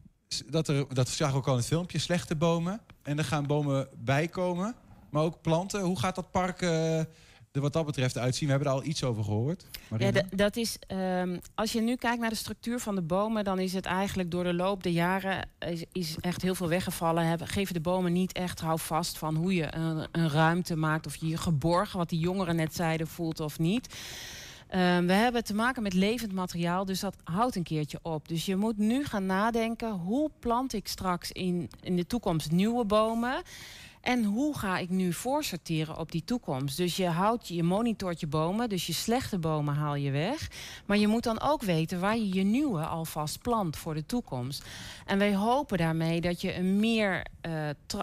dat er... Dat zagen we ook al in het filmpje. Slechte bomen. En er gaan bomen bij komen. Maar ook planten. Hoe gaat dat park er wat dat betreft uitzien? We hebben er al iets over gehoord. Ja, Marina? dat is, ehm, als je nu kijkt naar de structuur van de bomen, dan is het eigenlijk door de loop der jaren is, is echt heel veel weggevallen. Hebben, geven de bomen niet echt houvast van hoe je een, een ruimte maakt of je je geborgen, wat die jongeren net zeiden, voelt of niet. Ehm, we hebben te maken met levend materiaal, dus dat houdt een keertje op. Dus je moet nu gaan nadenken, hoe plant ik straks in, in de toekomst nieuwe bomen? En hoe ga ik nu voorsorteren op die toekomst? Dus je houdt, je monitort je bomen, dus je slechte bomen haal je weg. Maar je moet dan ook weten waar je je nieuwe alvast plant voor de toekomst. En wij hopen daarmee dat je een meer, eh,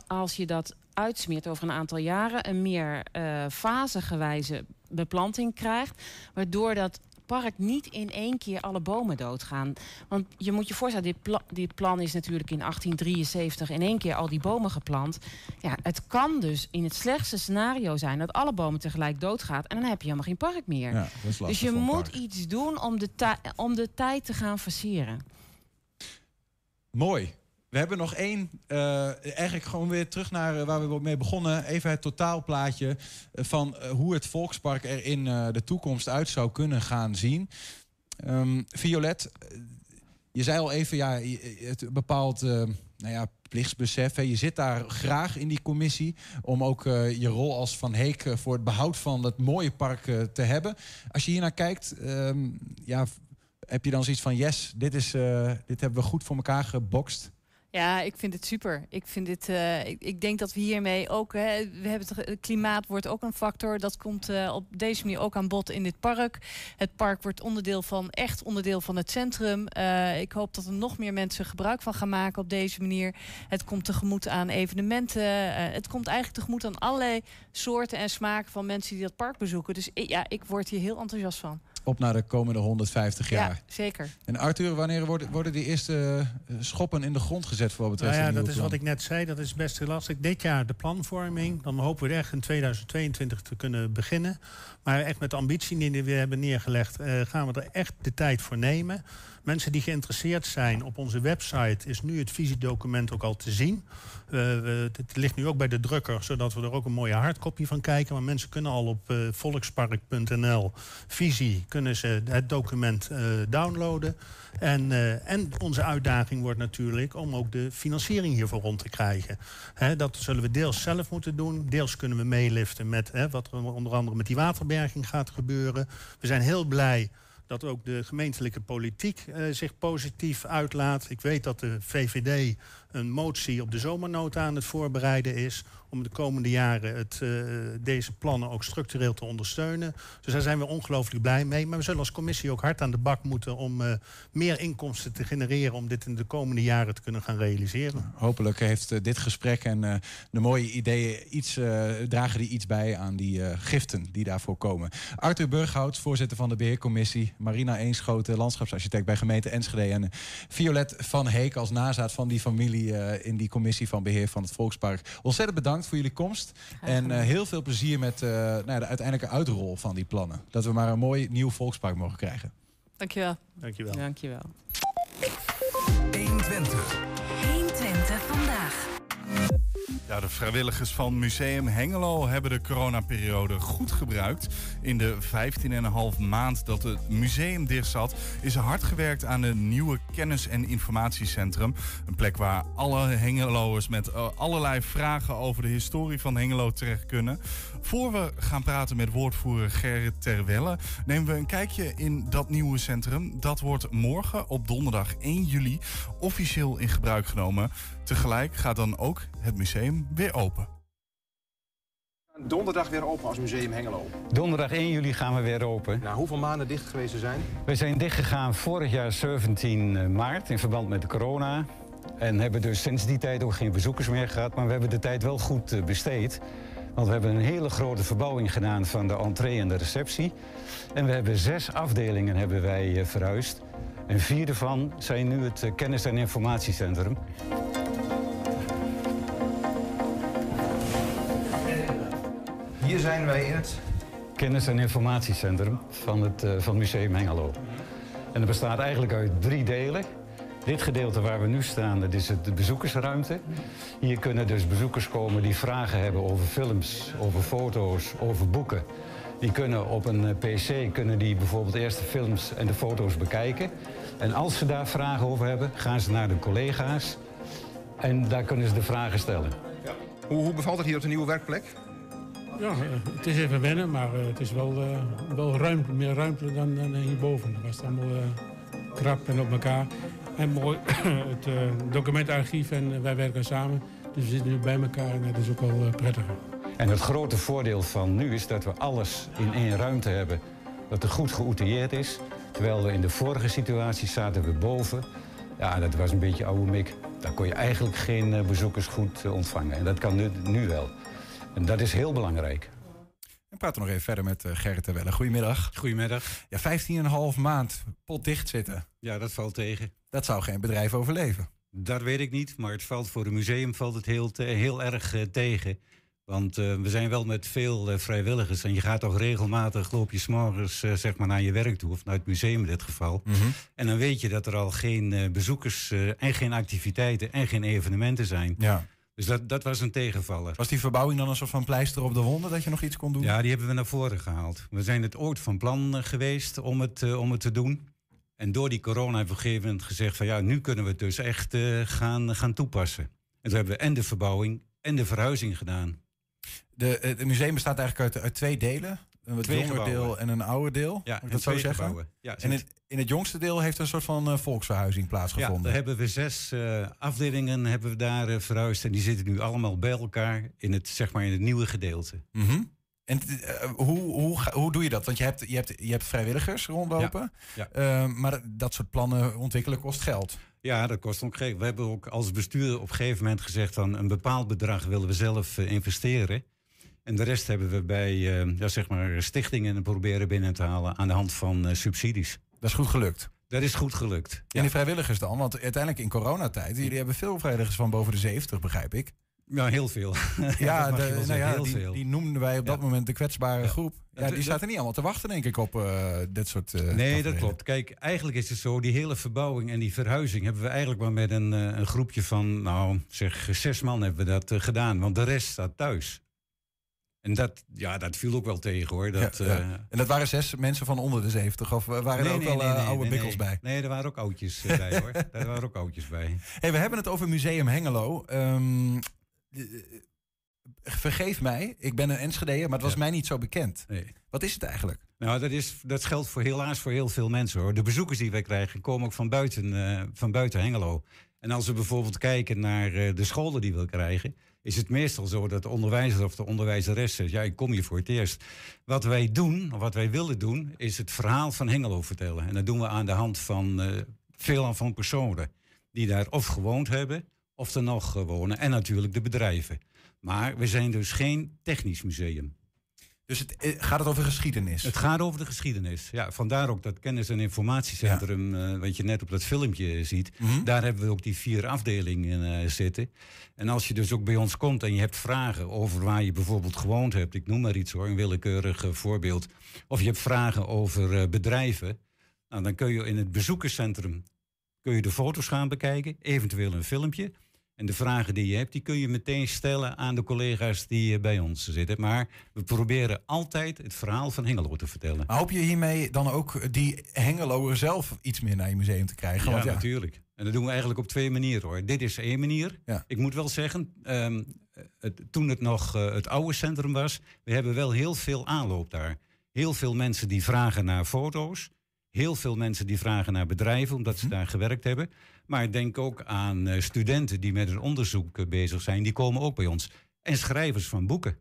als je dat uitsmeert over een aantal jaren, een meer eh fasegewijze beplanting krijgt. Waardoor dat park niet in één keer alle bomen doodgaan. Want je moet je voorstellen, dit, pla- dit plan is natuurlijk in 1873 in één keer al die bomen geplant. Ja, het kan dus in het slechtste scenario zijn dat alle bomen tegelijk doodgaan en dan heb je helemaal geen park meer. Ja, dus je moet iets doen om de, om de tijd te gaan versieren. Mooi. We hebben nog één, eh, eigenlijk gewoon weer terug naar eh, waar we mee begonnen. Even het totaalplaatje eh, van hoe het Volkspark er in de toekomst uit zou kunnen gaan zien. Ehm, Violet, je zei al even, ja, het bepaalt, nou ja, plichtsbesef. Hè. Je zit daar graag in die commissie om ook je rol als Van Heek voor het behoud van dat mooie park te hebben. Als je hier naar kijkt, ehm, ja, heb je dan zoiets van, yes, dit, is, dit hebben we goed voor elkaar gebokst. Ja, ik vind het super. Ik, vind dit, eh, ik, ik denk dat we hiermee ook. Hè, we hebben het, klimaat wordt ook een factor. Dat komt eh, op deze manier ook aan bod in dit park. Het park wordt onderdeel van, echt onderdeel van het centrum. Eh, ik hoop dat er nog meer mensen gebruik van gaan maken op deze manier. Het komt tegemoet aan evenementen. het komt eigenlijk tegemoet aan allerlei soorten en smaken van mensen die dat park bezoeken. Dus ja, ik word hier heel enthousiast van. Op naar de komende 150 jaar. Ja, zeker. En Arthur, wanneer worden, worden die eerste eh, schoppen in de grond gezet voor wat betreft Nou ja, het dat is wat ik net zei, dat is best heel lastig. Dit jaar de planvorming, dan hopen we echt in 2022 te kunnen beginnen. Maar echt met de ambitie die we hebben neergelegd, eh, gaan we er echt de tijd voor nemen. Mensen die geïnteresseerd zijn, op onze website is nu het visiedocument ook al te zien. Eh, we- het ligt nu ook bij de drukker, zodat we er ook een mooie hardcopy van kijken. Maar mensen kunnen al op eh, volkspark.nl visie kunnen ze het document eh, downloaden. En, eh, en onze uitdaging wordt natuurlijk om ook de financiering hiervoor rond te krijgen. Dat zullen we deels zelf moeten doen. Deels kunnen we meeliften met wat er onder andere met die waterberging gaat gebeuren. We zijn heel blij dat ook de gemeentelijke politiek eh, zich positief uitlaat. Ik weet dat de VVD een motie op de zomernota aan het voorbereiden is om de komende jaren het, eh, deze plannen ook structureel te ondersteunen. Dus daar zijn we ongelooflijk blij mee. Maar we zullen als commissie ook hard aan de bak moeten om eh, meer inkomsten te genereren om dit in de komende jaren te kunnen gaan realiseren. Hopelijk heeft eh, dit gesprek en de mooie ideeën iets, dragen die iets bij aan die giften die daarvoor komen. Arthur Burghout, voorzitter van de beheercommissie. Marina Eenschoten, landschapsarchitect bij gemeente Enschede. En Violet van Heek als nazaat van die familie eh, in die commissie van beheer van het Volkspark. Ontzettend bedankt voor jullie komst. En eh, heel veel plezier met eh, nou ja, de uiteindelijke uitrol van die plannen. Dat we maar een mooi nieuw Volkspark mogen krijgen. Dankjewel. Dankjewel. Dankjewel. 120. 120 vandaag. Ja, de vrijwilligers van Museum Hengelo hebben de coronaperiode goed gebruikt. In de 15,5 maand dat het museum dicht zat, is er hard gewerkt aan een nieuwe kennis- en informatiecentrum. Een plek waar alle Hengeloers met eh, allerlei vragen over de historie van Hengelo terecht kunnen. Voor we gaan praten met woordvoerder Gerrit Terwelle, nemen we een kijkje in dat nieuwe centrum. Dat wordt morgen op donderdag 1 juli officieel in gebruik genomen. Tegelijk gaat dan ook het museum weer open. Donderdag weer open als Museum Hengelo. Donderdag 1 juli gaan we weer open. Na hoeveel maanden dicht geweest te zijn? We zijn dichtgegaan vorig jaar 17 maart in verband met de corona. En hebben dus sinds die tijd ook geen bezoekers meer gehad. Maar we hebben de tijd wel goed eh, besteed. Want we hebben een hele grote verbouwing gedaan van de entree en de receptie. En we hebben zes afdelingen hebben wij eh, verhuisd. En vier daarvan zijn nu het eh, kennis- en informatiecentrum. Hier zijn wij in het... Kennis- en informatiecentrum van het, eh, van Museum Hengelo. En dat bestaat eigenlijk uit drie delen. Dit gedeelte waar we nu staan, dat is het de bezoekersruimte. Hier kunnen dus bezoekers komen die vragen hebben over films, over foto's, over boeken. Die kunnen op een eh, pc kunnen die bijvoorbeeld eerst de films en de foto's bekijken. En als ze daar vragen over hebben, gaan ze naar de collega's. En daar kunnen ze de vragen stellen. Hoe, hoe bevalt het hier op de nieuwe werkplek? Ja, eh, het is even wennen, maar eh, het is wel, eh, wel ruimte, meer ruimte dan, dan hierboven. Het was allemaal krap en op elkaar. En mooi, het eh, documentarchief en eh, wij werken samen. Dus we zitten nu bij elkaar en dat is ook wel eh, prettiger. En het grote voordeel van nu is dat we alles in één ruimte hebben. Dat er goed geoutilleerd is. Terwijl we in de vorige situatie zaten we boven. Ja, dat was een beetje oude mik. Daar kon je eigenlijk geen bezoekers goed ontvangen. En dat kan nu, nu wel. En dat is heel belangrijk. We praten nog even verder met eh, Gerrit Terwelle. Goedemiddag. Goedemiddag. Ja, 15,5 maand potdicht zitten. Ja, dat valt tegen. Dat zou geen bedrijf overleven. Dat weet ik niet, maar het valt voor een museum valt het heel, te- heel erg eh, tegen. Want eh, we zijn wel met veel vrijwilligers. En je gaat toch regelmatig, loop je s'morgens eh, zeg maar naar je werk toe. Of naar het museum in dit geval. En dan weet je dat er al geen bezoekers en geen activiteiten en geen evenementen zijn. Ja. Dus dat, dat was een tegenvaller. Was die verbouwing dan een soort van pleister op de wonden dat je nog iets kon doen? Ja, die hebben we naar voren gehaald. We zijn het ooit van plan eh, geweest om het, eh, om het te doen. En door die corona hebben we op een gegeven moment gezegd van ja, nu kunnen we het dus echt eh, gaan, gaan toepassen. En toen hebben we en de verbouwing en de verhuizing gedaan. De, het museum bestaat eigenlijk uit, uit twee delen. Een wat Twee jonger gebouwen. deel en een ouder deel. Ja, dat zo twee zeggen? gebouwen. Ja, en het, in het jongste deel heeft een soort van eh, volksverhuizing Ja, plaatsgevonden. daar hebben we zes eh, afdelingen hebben we daar eh, verhuisd. En die zitten nu allemaal bij elkaar in het, zeg maar, in het nieuwe gedeelte. Mhm. En hoe, hoe, hoe doe je dat? Want je hebt, je hebt, je hebt vrijwilligers rondlopen. Ja, maar dat soort plannen ontwikkelen kost geld. Ja, dat kost ook geld. We hebben ook als bestuur op een gegeven moment gezegd... van een bepaald bedrag willen we zelf investeren. En de rest hebben we bij eh, ja, zeg maar stichtingen proberen binnen te halen... aan de hand van eh, subsidies. Dat is goed gelukt. Dat is goed gelukt. En die vrijwilligers dan? Want uiteindelijk in coronatijd, jullie hebben veel vrijwilligers van boven de 70, begrijp ik. Ja, heel veel. Ja, de- nou ja heel die, veel. die noemden wij op dat moment de kwetsbare groep. Ja, die zaten niet allemaal te wachten, denk ik, op eh, dit soort. Nee, dat klopt. Kijk, eigenlijk is het zo, die hele verbouwing en die verhuizing hebben we eigenlijk maar met een, een groepje van, nou zeg, zes man hebben we dat gedaan. Want de rest staat thuis. En dat, ja, dat viel ook wel tegen hoor. Dat, Ja, ja. eh, En dat waren zes mensen van onder de 70, of waren er ook nee, wel nee, eh, oude bikkels bij? Nee, er waren ook oudjes eh, bij hoor. Daar waren ook oudjes bij. Hey, we hebben het over Museum Hengelo. Ehm, vergeef mij, ik ben een Enschedeer, maar het was mij niet zo bekend. Wat is het eigenlijk? Nou, dat, is, dat geldt voor helaas voor heel veel mensen hoor. De bezoekers die wij krijgen komen ook van buiten, van buiten Hengelo. En als we bijvoorbeeld kijken naar de scholen die we krijgen, is het meestal zo dat de onderwijzer of de onderwijzeres zegt: Ja, ik kom hier voor het eerst. Wat wij doen, wat wij willen doen, is het verhaal van Hengelo vertellen. En dat doen we aan de hand van uh, veelal van personen die daar of gewoond hebben, of er nog wonen. En natuurlijk de bedrijven. Maar we zijn dus geen technisch museum. Dus het, eh, gaat het over geschiedenis? Het gaat over de geschiedenis. Ja, vandaar ook dat kennis- en informatiecentrum, ja. uh, wat je net op dat filmpje ziet. Mm -hmm. Daar hebben we ook die vier afdelingen uh, zitten. En als je dus ook bij ons komt en je hebt vragen over waar je bijvoorbeeld gewoond hebt, ik noem maar iets hoor, een willekeurig uh, voorbeeld. Of je hebt vragen over bedrijven, nou, dan kun je in het bezoekerscentrum kun je de foto's gaan bekijken, eventueel een filmpje. En de vragen die je hebt, die kun je meteen stellen aan de collega's die bij ons zitten. Maar we proberen altijd het verhaal van Hengelo te vertellen. Maar hoop je hiermee dan ook die Hengeloer zelf iets meer naar je museum te krijgen? Ja, Want ja, natuurlijk. En dat doen we eigenlijk op twee manieren hoor. Dit is één manier. Ja. Ik moet wel zeggen, um, het, toen het nog uh, het oude centrum was, we hebben wel heel veel aanloop daar. Heel veel mensen die vragen naar foto's. Heel veel mensen die vragen naar bedrijven, omdat ze hm. daar gewerkt hebben. Maar ik denk ook aan uh, studenten die met een onderzoek uh, bezig zijn. Die komen ook bij ons. En schrijvers van boeken.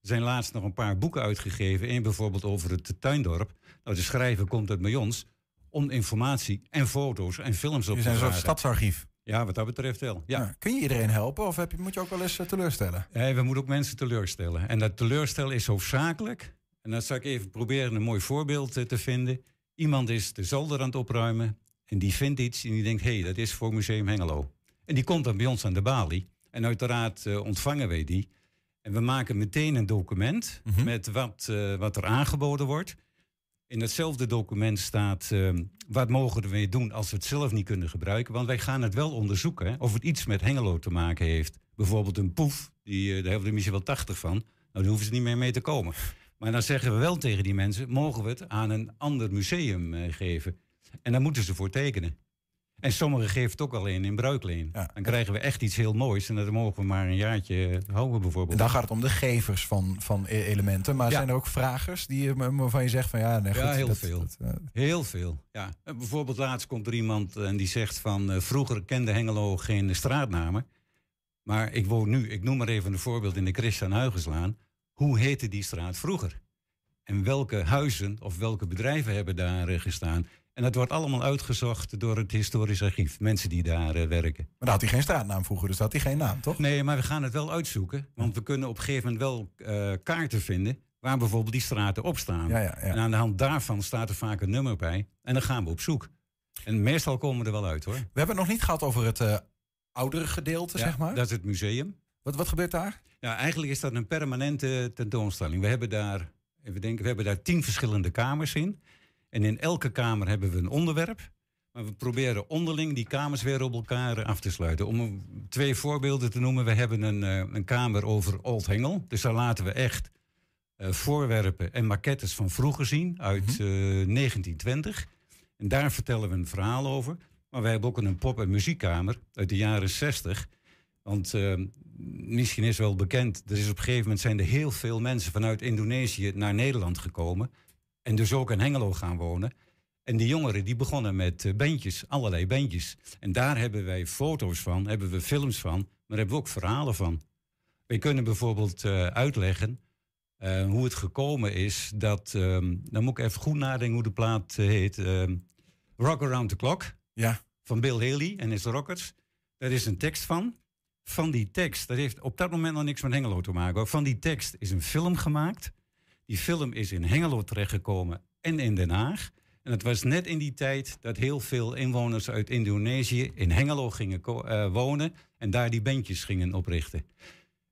Er zijn laatst nog een paar boeken uitgegeven. Eén bijvoorbeeld over het tuindorp. Nou, de schrijver komt uit bij ons om informatie en foto's en films op te vragen. een soort stadsarchief. Ja, wat dat betreft wel. Ja. Kun je iedereen helpen of heb je, moet je ook wel eens uh, teleurstellen? Nee, we moeten ook mensen teleurstellen. En dat teleurstellen is hoofdzakelijk. En dan zal ik even proberen een mooi voorbeeld te vinden. Iemand is de zolder aan het opruimen. En die vindt iets en die denkt, hé, hey, dat is voor Museum Hengelo. En die komt dan bij ons aan de balie. En uiteraard uh, ontvangen wij die. En we maken meteen een document mm -hmm. met wat, uh, wat er aangeboden wordt. In datzelfde document staat uh, wat mogen we mee doen als we het zelf niet kunnen gebruiken. Want wij gaan het wel onderzoeken hè, of het iets met Hengelo te maken heeft. Bijvoorbeeld een poef, die, uh, daar hebben we er misschien wel 80 van. Nou, daar hoeven ze niet meer mee te komen. Maar dan zeggen we wel tegen die mensen, mogen we het aan een ander museum geven. En daar moeten ze voor tekenen. En sommigen geven het ook alleen in bruikleen. Ja. Dan krijgen we echt iets heel moois. En dat mogen we maar een jaartje houden bijvoorbeeld. En dan gaat het om de gevers van, van elementen. Maar ja. zijn er ook vragers die, waarvan je zegt van ja... Nee, goed, ja, heel dat, veel. Dat, uh... Heel veel, ja. Bijvoorbeeld laatst komt er iemand en die zegt van... Uh, vroeger kende Hengelo geen straatnamen. Maar ik woon nu, ik noem maar even een voorbeeld... in de Christian Huygenslaan. Hoe heette die straat vroeger? En welke huizen of welke bedrijven hebben daar uh, gestaan... En dat wordt allemaal uitgezocht door het historisch archief. Mensen die daar uh, werken. Maar dan had hij geen straatnaam vroeger, dus had hij geen naam, toch? Nee, maar we gaan het wel uitzoeken. Want we kunnen op een gegeven moment wel uh, kaarten vinden... waar bijvoorbeeld die straten op staan. Ja, ja, ja. En aan de hand daarvan staat er vaak een nummer bij. En dan gaan we op zoek. En meestal komen we er wel uit, hoor. We hebben het nog niet gehad over het uh, oudere gedeelte, zeg maar. dat is het museum. Wat, wat gebeurt daar? Ja, eigenlijk is dat een permanente tentoonstelling. We hebben daar, even denken, we hebben daar tien verschillende kamers in... En in elke kamer hebben we een onderwerp. Maar we proberen onderling die kamers weer op elkaar af te sluiten. Om twee voorbeelden te noemen. We hebben een, een kamer over Old Hengel. Dus daar laten we echt uh, voorwerpen en maquettes van vroeger zien. Uit uh, 1920. En daar vertellen we een verhaal over. Maar we hebben ook een pop- en muziekkamer uit de jaren 60. Want misschien is wel bekend, er is op een gegeven moment zijn er heel veel mensen vanuit Indonesië naar Nederland gekomen. En dus ook in Hengelo gaan wonen. En die jongeren die begonnen met uh, bandjes, allerlei bandjes. En daar hebben wij foto's van, hebben we films van, maar hebben we ook verhalen van. We kunnen bijvoorbeeld uh, uitleggen uh, hoe het gekomen is dat, um, dan moet ik even goed nadenken hoe de plaat heet. Um, Rock Around the Clock ja. van Bill Haley en his Rockers. Daar is een tekst van. Van die tekst, dat heeft op dat moment nog niks met Hengelo te maken. Hoor. Van die tekst is een film gemaakt. Die film is in Hengelo terechtgekomen en in Den Haag. En het was net in die tijd dat heel veel inwoners uit Indonesië in Hengelo gingen uh, wonen en daar die bandjes gingen oprichten.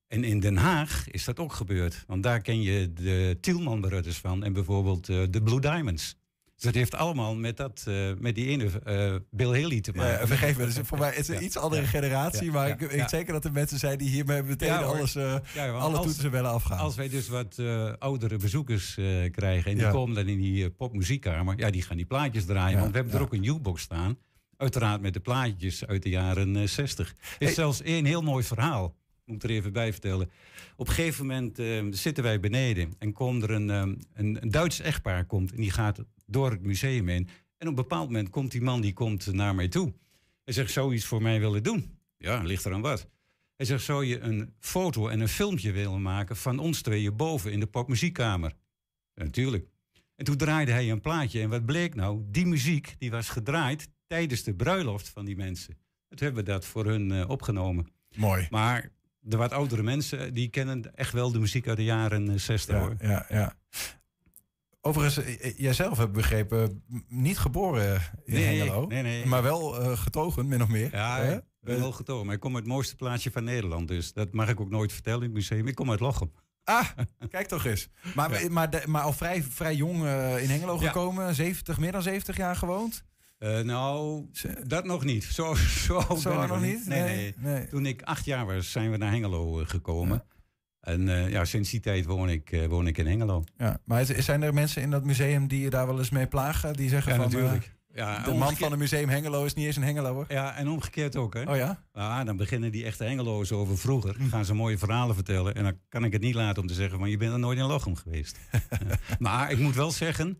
En in Den Haag is dat ook gebeurd, want daar ken je de Tielman Brothers van en bijvoorbeeld uh, de Blue Diamonds. Dus dat heeft allemaal met, dat, uh, met die ene uh, Bill Haley te maken. Ja, vergeef me, dus voor mij is het een iets andere generatie. Maar ik weet zeker dat er mensen zijn die hiermee meteen alles, uh, alle als, toetsen willen afgaan. Als wij dus wat oudere bezoekers krijgen en die komen dan in die popmuziekkamer. Ja, die gaan die plaatjes draaien. want we hebben er ook een jukebox staan. Uiteraard met de plaatjes uit de jaren 60. Er is hey. zelfs één heel mooi verhaal. Moet er even bij vertellen. Op een gegeven moment eh, zitten wij beneden en komt er een, ehm, een, een Duits echtpaar komt en die gaat door het museum heen. En op een bepaald moment komt die man die komt naar mij toe. Hij zegt, zou je iets voor mij willen doen? Ja, ligt er aan wat. Hij zegt, zou je een foto en een filmpje willen maken van ons tweeën boven in de popmuziekkamer? Ja, natuurlijk. En toen draaide hij een plaatje. En wat bleek nou? Die muziek die was gedraaid tijdens de bruiloft van die mensen. Toen hebben we dat voor hun eh, opgenomen. Mooi. Maar de wat oudere mensen, die kennen echt wel de muziek uit de jaren eh, 60 Ja, hoor. ja, ja. Overigens, eh, eh, jijzelf heb begrepen, niet geboren in Nee, Hengelo. nee, nee. Maar wel eh, getogen, min of meer. Ja, Hè? ik ben wel getogen. Maar ik kom uit het mooiste plaatsje van Nederland. Dus dat mag ik ook nooit vertellen in het museum. Ik kom uit Lochem. Ah, kijk toch eens. Maar, maar, maar al vrij, vrij jong eh, in Hengelo Ja. gekomen, 70, meer dan 70 jaar gewoond? Eh, nou, dat nog niet. Zo, zo, Zo ben ik nog niet? Nee, Nee, nee. Toen ik acht jaar was, zijn we naar Hengelo eh, gekomen. En eh, ja, sinds die tijd woon ik, woon ik in Hengelo. Ja, maar zijn er mensen in dat museum die je daar wel eens mee plagen? Die zeggen Ja, van, natuurlijk. Ja, de man omgekeerd- van het museum Hengelo is niet eens een Hengeloer. Ja, en omgekeerd ook, hè? Oh ja? Ah, dan beginnen die echte Hengeloers over vroeger. Gaan ze mooie verhalen vertellen. En dan kan ik het niet laten om te zeggen van je bent er nooit in Lochem geweest. Maar ik moet wel zeggen,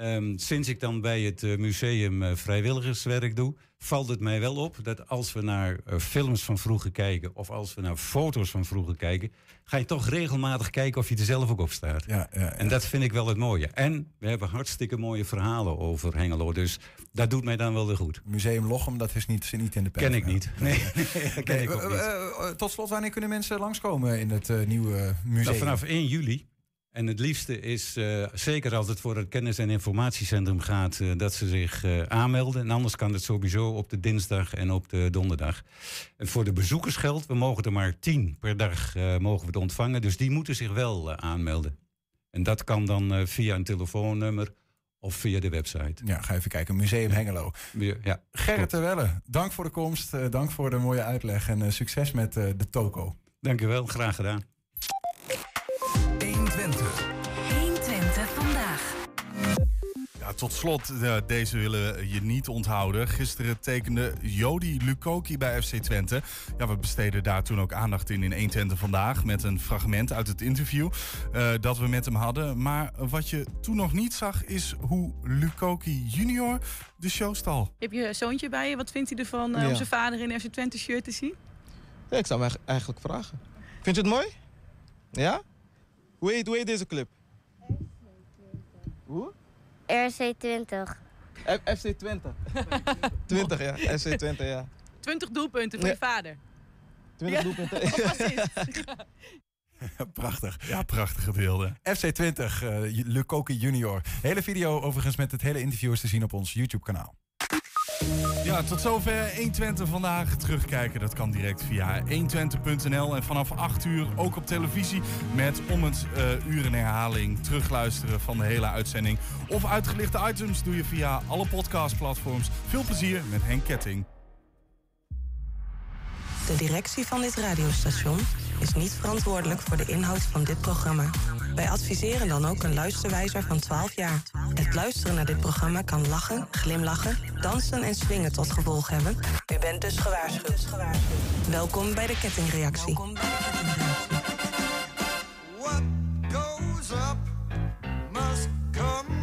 ehm, sinds ik dan bij het eh, museum eh, vrijwilligerswerk doe, valt het mij wel op dat als we naar eh, films van vroeger kijken of als we naar foto's van vroeger kijken, ga je toch regelmatig kijken of je er zelf ook op staat. Ja, ja, En dat vind ik wel het mooie. En we hebben hartstikke mooie verhalen over Hengelo. Dus dat doet mij dan wel weer goed. Museum Lochem, dat is niet, niet in de pen. Ken ik niet. Nee, ken ik ook niet. tot slot, wanneer kunnen mensen langskomen in het nieuwe museum? Nou, vanaf 1 juli. En het liefste is, eh, zeker als het voor het kennis- en informatiecentrum gaat, eh, dat ze zich eh, aanmelden. En anders kan het sowieso op de dinsdag en op de donderdag. En voor de bezoekers geldt, we mogen er maar 10 per dag mogen we het ontvangen. Dus die moeten zich wel aanmelden. En dat kan dan via een telefoonnummer of via de website. Ja, ga even kijken. Museum Hengelo. Ja, Gerrit Terwelle, dank voor de komst. dank voor de mooie uitleg. En succes met de toko. Dank u wel, graag gedaan. Ja, tot slot, eh, deze willen we je niet onthouden. Gisteren tekende Jody Lukoki bij FC Twente. Ja, we besteden daar toen ook aandacht in in 120 vandaag... met een fragment uit het interview eh, dat we met hem hadden. Maar wat je toen nog niet zag, is hoe Lukoki junior de show stal. Heb je zoontje bij je? Wat vindt hij ervan eh, Ja. om zijn vader in een FC Twente shirt te zien? Ja, ik zou hem eigenlijk- vragen. Vind je het mooi? Ja? Hoe heet, hoe heet deze club? Hoe? RC 20. F- FC Twente. 20, ja. FC Twente, ja. 20 doelpunten voor Ja. je vader. 20 Ja. doelpunten. Prachtig. Ja, prachtige beelden. FC 20, eh Lukoki junior. Hele video overigens met het hele interview is te zien op ons YouTube kanaal. Ja, tot zover 120 vandaag. Terugkijken, dat kan direct via 120.nl. En vanaf 8 uur ook op televisie met om het eh, uur in herhaling terugluisteren van de hele uitzending. Of uitgelichte items doe je via alle podcastplatforms. Veel plezier met Henk Ketting. De directie van dit radiostation is niet verantwoordelijk voor de inhoud van dit programma. Wij adviseren dan ook een luisterwijzer van 12 jaar. Het luisteren naar dit programma kan lachen, glimlachen, dansen en swingen tot gevolg hebben. U bent dus gewaarschuwd. Welkom bij de kettingreactie. Goes up must come